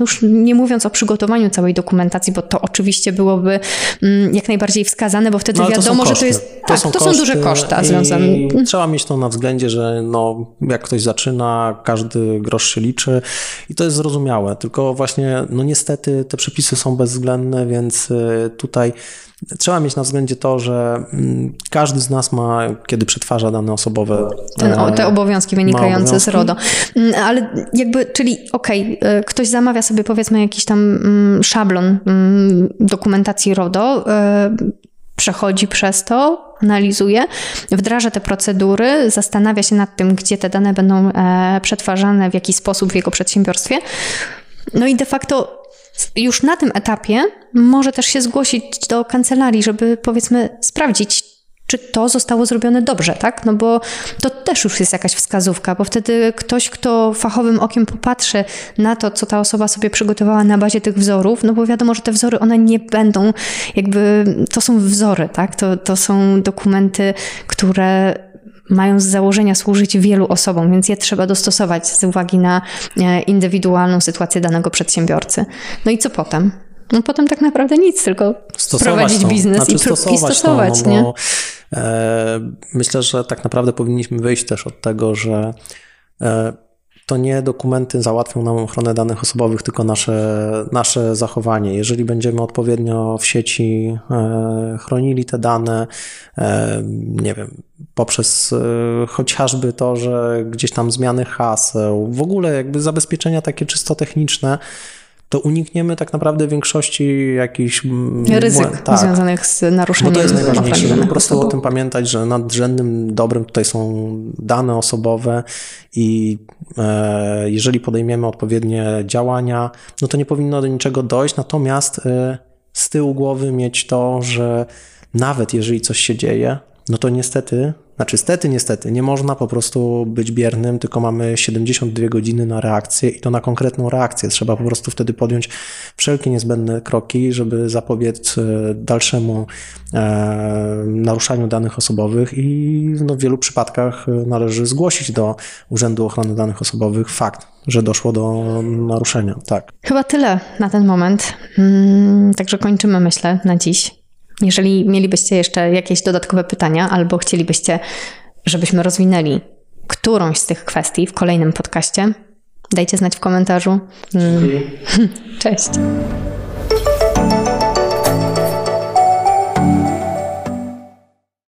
już nie mówiąc o przygotowaniu całej dokumentacji, bo to oczywiście byłoby mm, jak najbardziej wskazane, bo wtedy no, wiadomo, że to jest. To, tak, są, to są duże koszta związane. Trzeba mieć to na względzie, że no, jak ktoś zaczyna, każdy grosz się liczy i to jest zrozumiałe, tylko właśnie, no niestety te przepisy są bezwzględne, więc y, tutaj trzeba mieć na względzie to, że mm, każdy z nas ma, kiedy przetwarza dane osobowe. Ten, e, te obowiązki wynikające obowiązki. z RODO. Mm, ale jakby, czyli okej, okay, ktoś zamawia sobie powiedzmy jakiś tam mm, szablon dokumentacji RODO, e, przechodzi przez to, analizuje, wdraża te procedury, zastanawia się nad tym, gdzie te dane będą e, przetwarzane, w jaki sposób w jego przedsiębiorstwie. No i de facto już na tym etapie może też się zgłosić do kancelarii, żeby powiedzmy sprawdzić, czy to zostało zrobione dobrze, tak? No bo to też już jest jakaś wskazówka, bo wtedy ktoś, kto fachowym okiem popatrzy na to, co ta osoba sobie przygotowała na bazie tych wzorów, no bo wiadomo, że te wzory, one nie będą jakby, to są wzory, tak? To, to są dokumenty, które mają z założenia służyć wielu osobom, więc je trzeba dostosować z uwagi na e, indywidualną sytuację danego przedsiębiorcy. No i co potem? No potem tak naprawdę nic, tylko stosować prowadzić to. biznes znaczy i, stosować, i stosować, to, no, nie? Myślę, że tak naprawdę powinniśmy wyjść też od tego, że e, to nie dokumenty załatwią nam ochronę danych osobowych, tylko nasze, nasze zachowanie. Jeżeli będziemy odpowiednio w sieci e, chronili te dane, nie wiem, poprzez chociażby to, że gdzieś tam zmiany haseł, w ogóle jakby zabezpieczenia takie czysto techniczne, to unikniemy tak naprawdę większości jakichś mm, ryzyk tak. związanych z naruszeniem. Bo to jest najważniejsze, żeby po prostu o tym pamiętać, że nadrzędnym dobrem tutaj są dane osobowe i e, jeżeli podejmiemy odpowiednie działania, no to nie powinno do niczego dojść, natomiast e, z tyłu głowy mieć to, że nawet jeżeli coś się dzieje, no to niestety znaczy, stety, niestety, nie można po prostu być biernym, tylko mamy 72 godziny na reakcję i to na konkretną reakcję. Trzeba po prostu wtedy podjąć wszelkie niezbędne kroki, żeby zapobiec e, dalszemu e, naruszaniu danych osobowych i no, w wielu przypadkach należy zgłosić do Urzędu Ochrony Danych Osobowych fakt, że doszło do naruszenia. Tak. Chyba tyle na ten moment. Mm, także kończymy, myślę, na dziś. Jeżeli mielibyście jeszcze jakieś dodatkowe pytania albo chcielibyście, żebyśmy rozwinęli którąś z tych kwestii w kolejnym podcaście, dajcie znać w komentarzu. Cześć.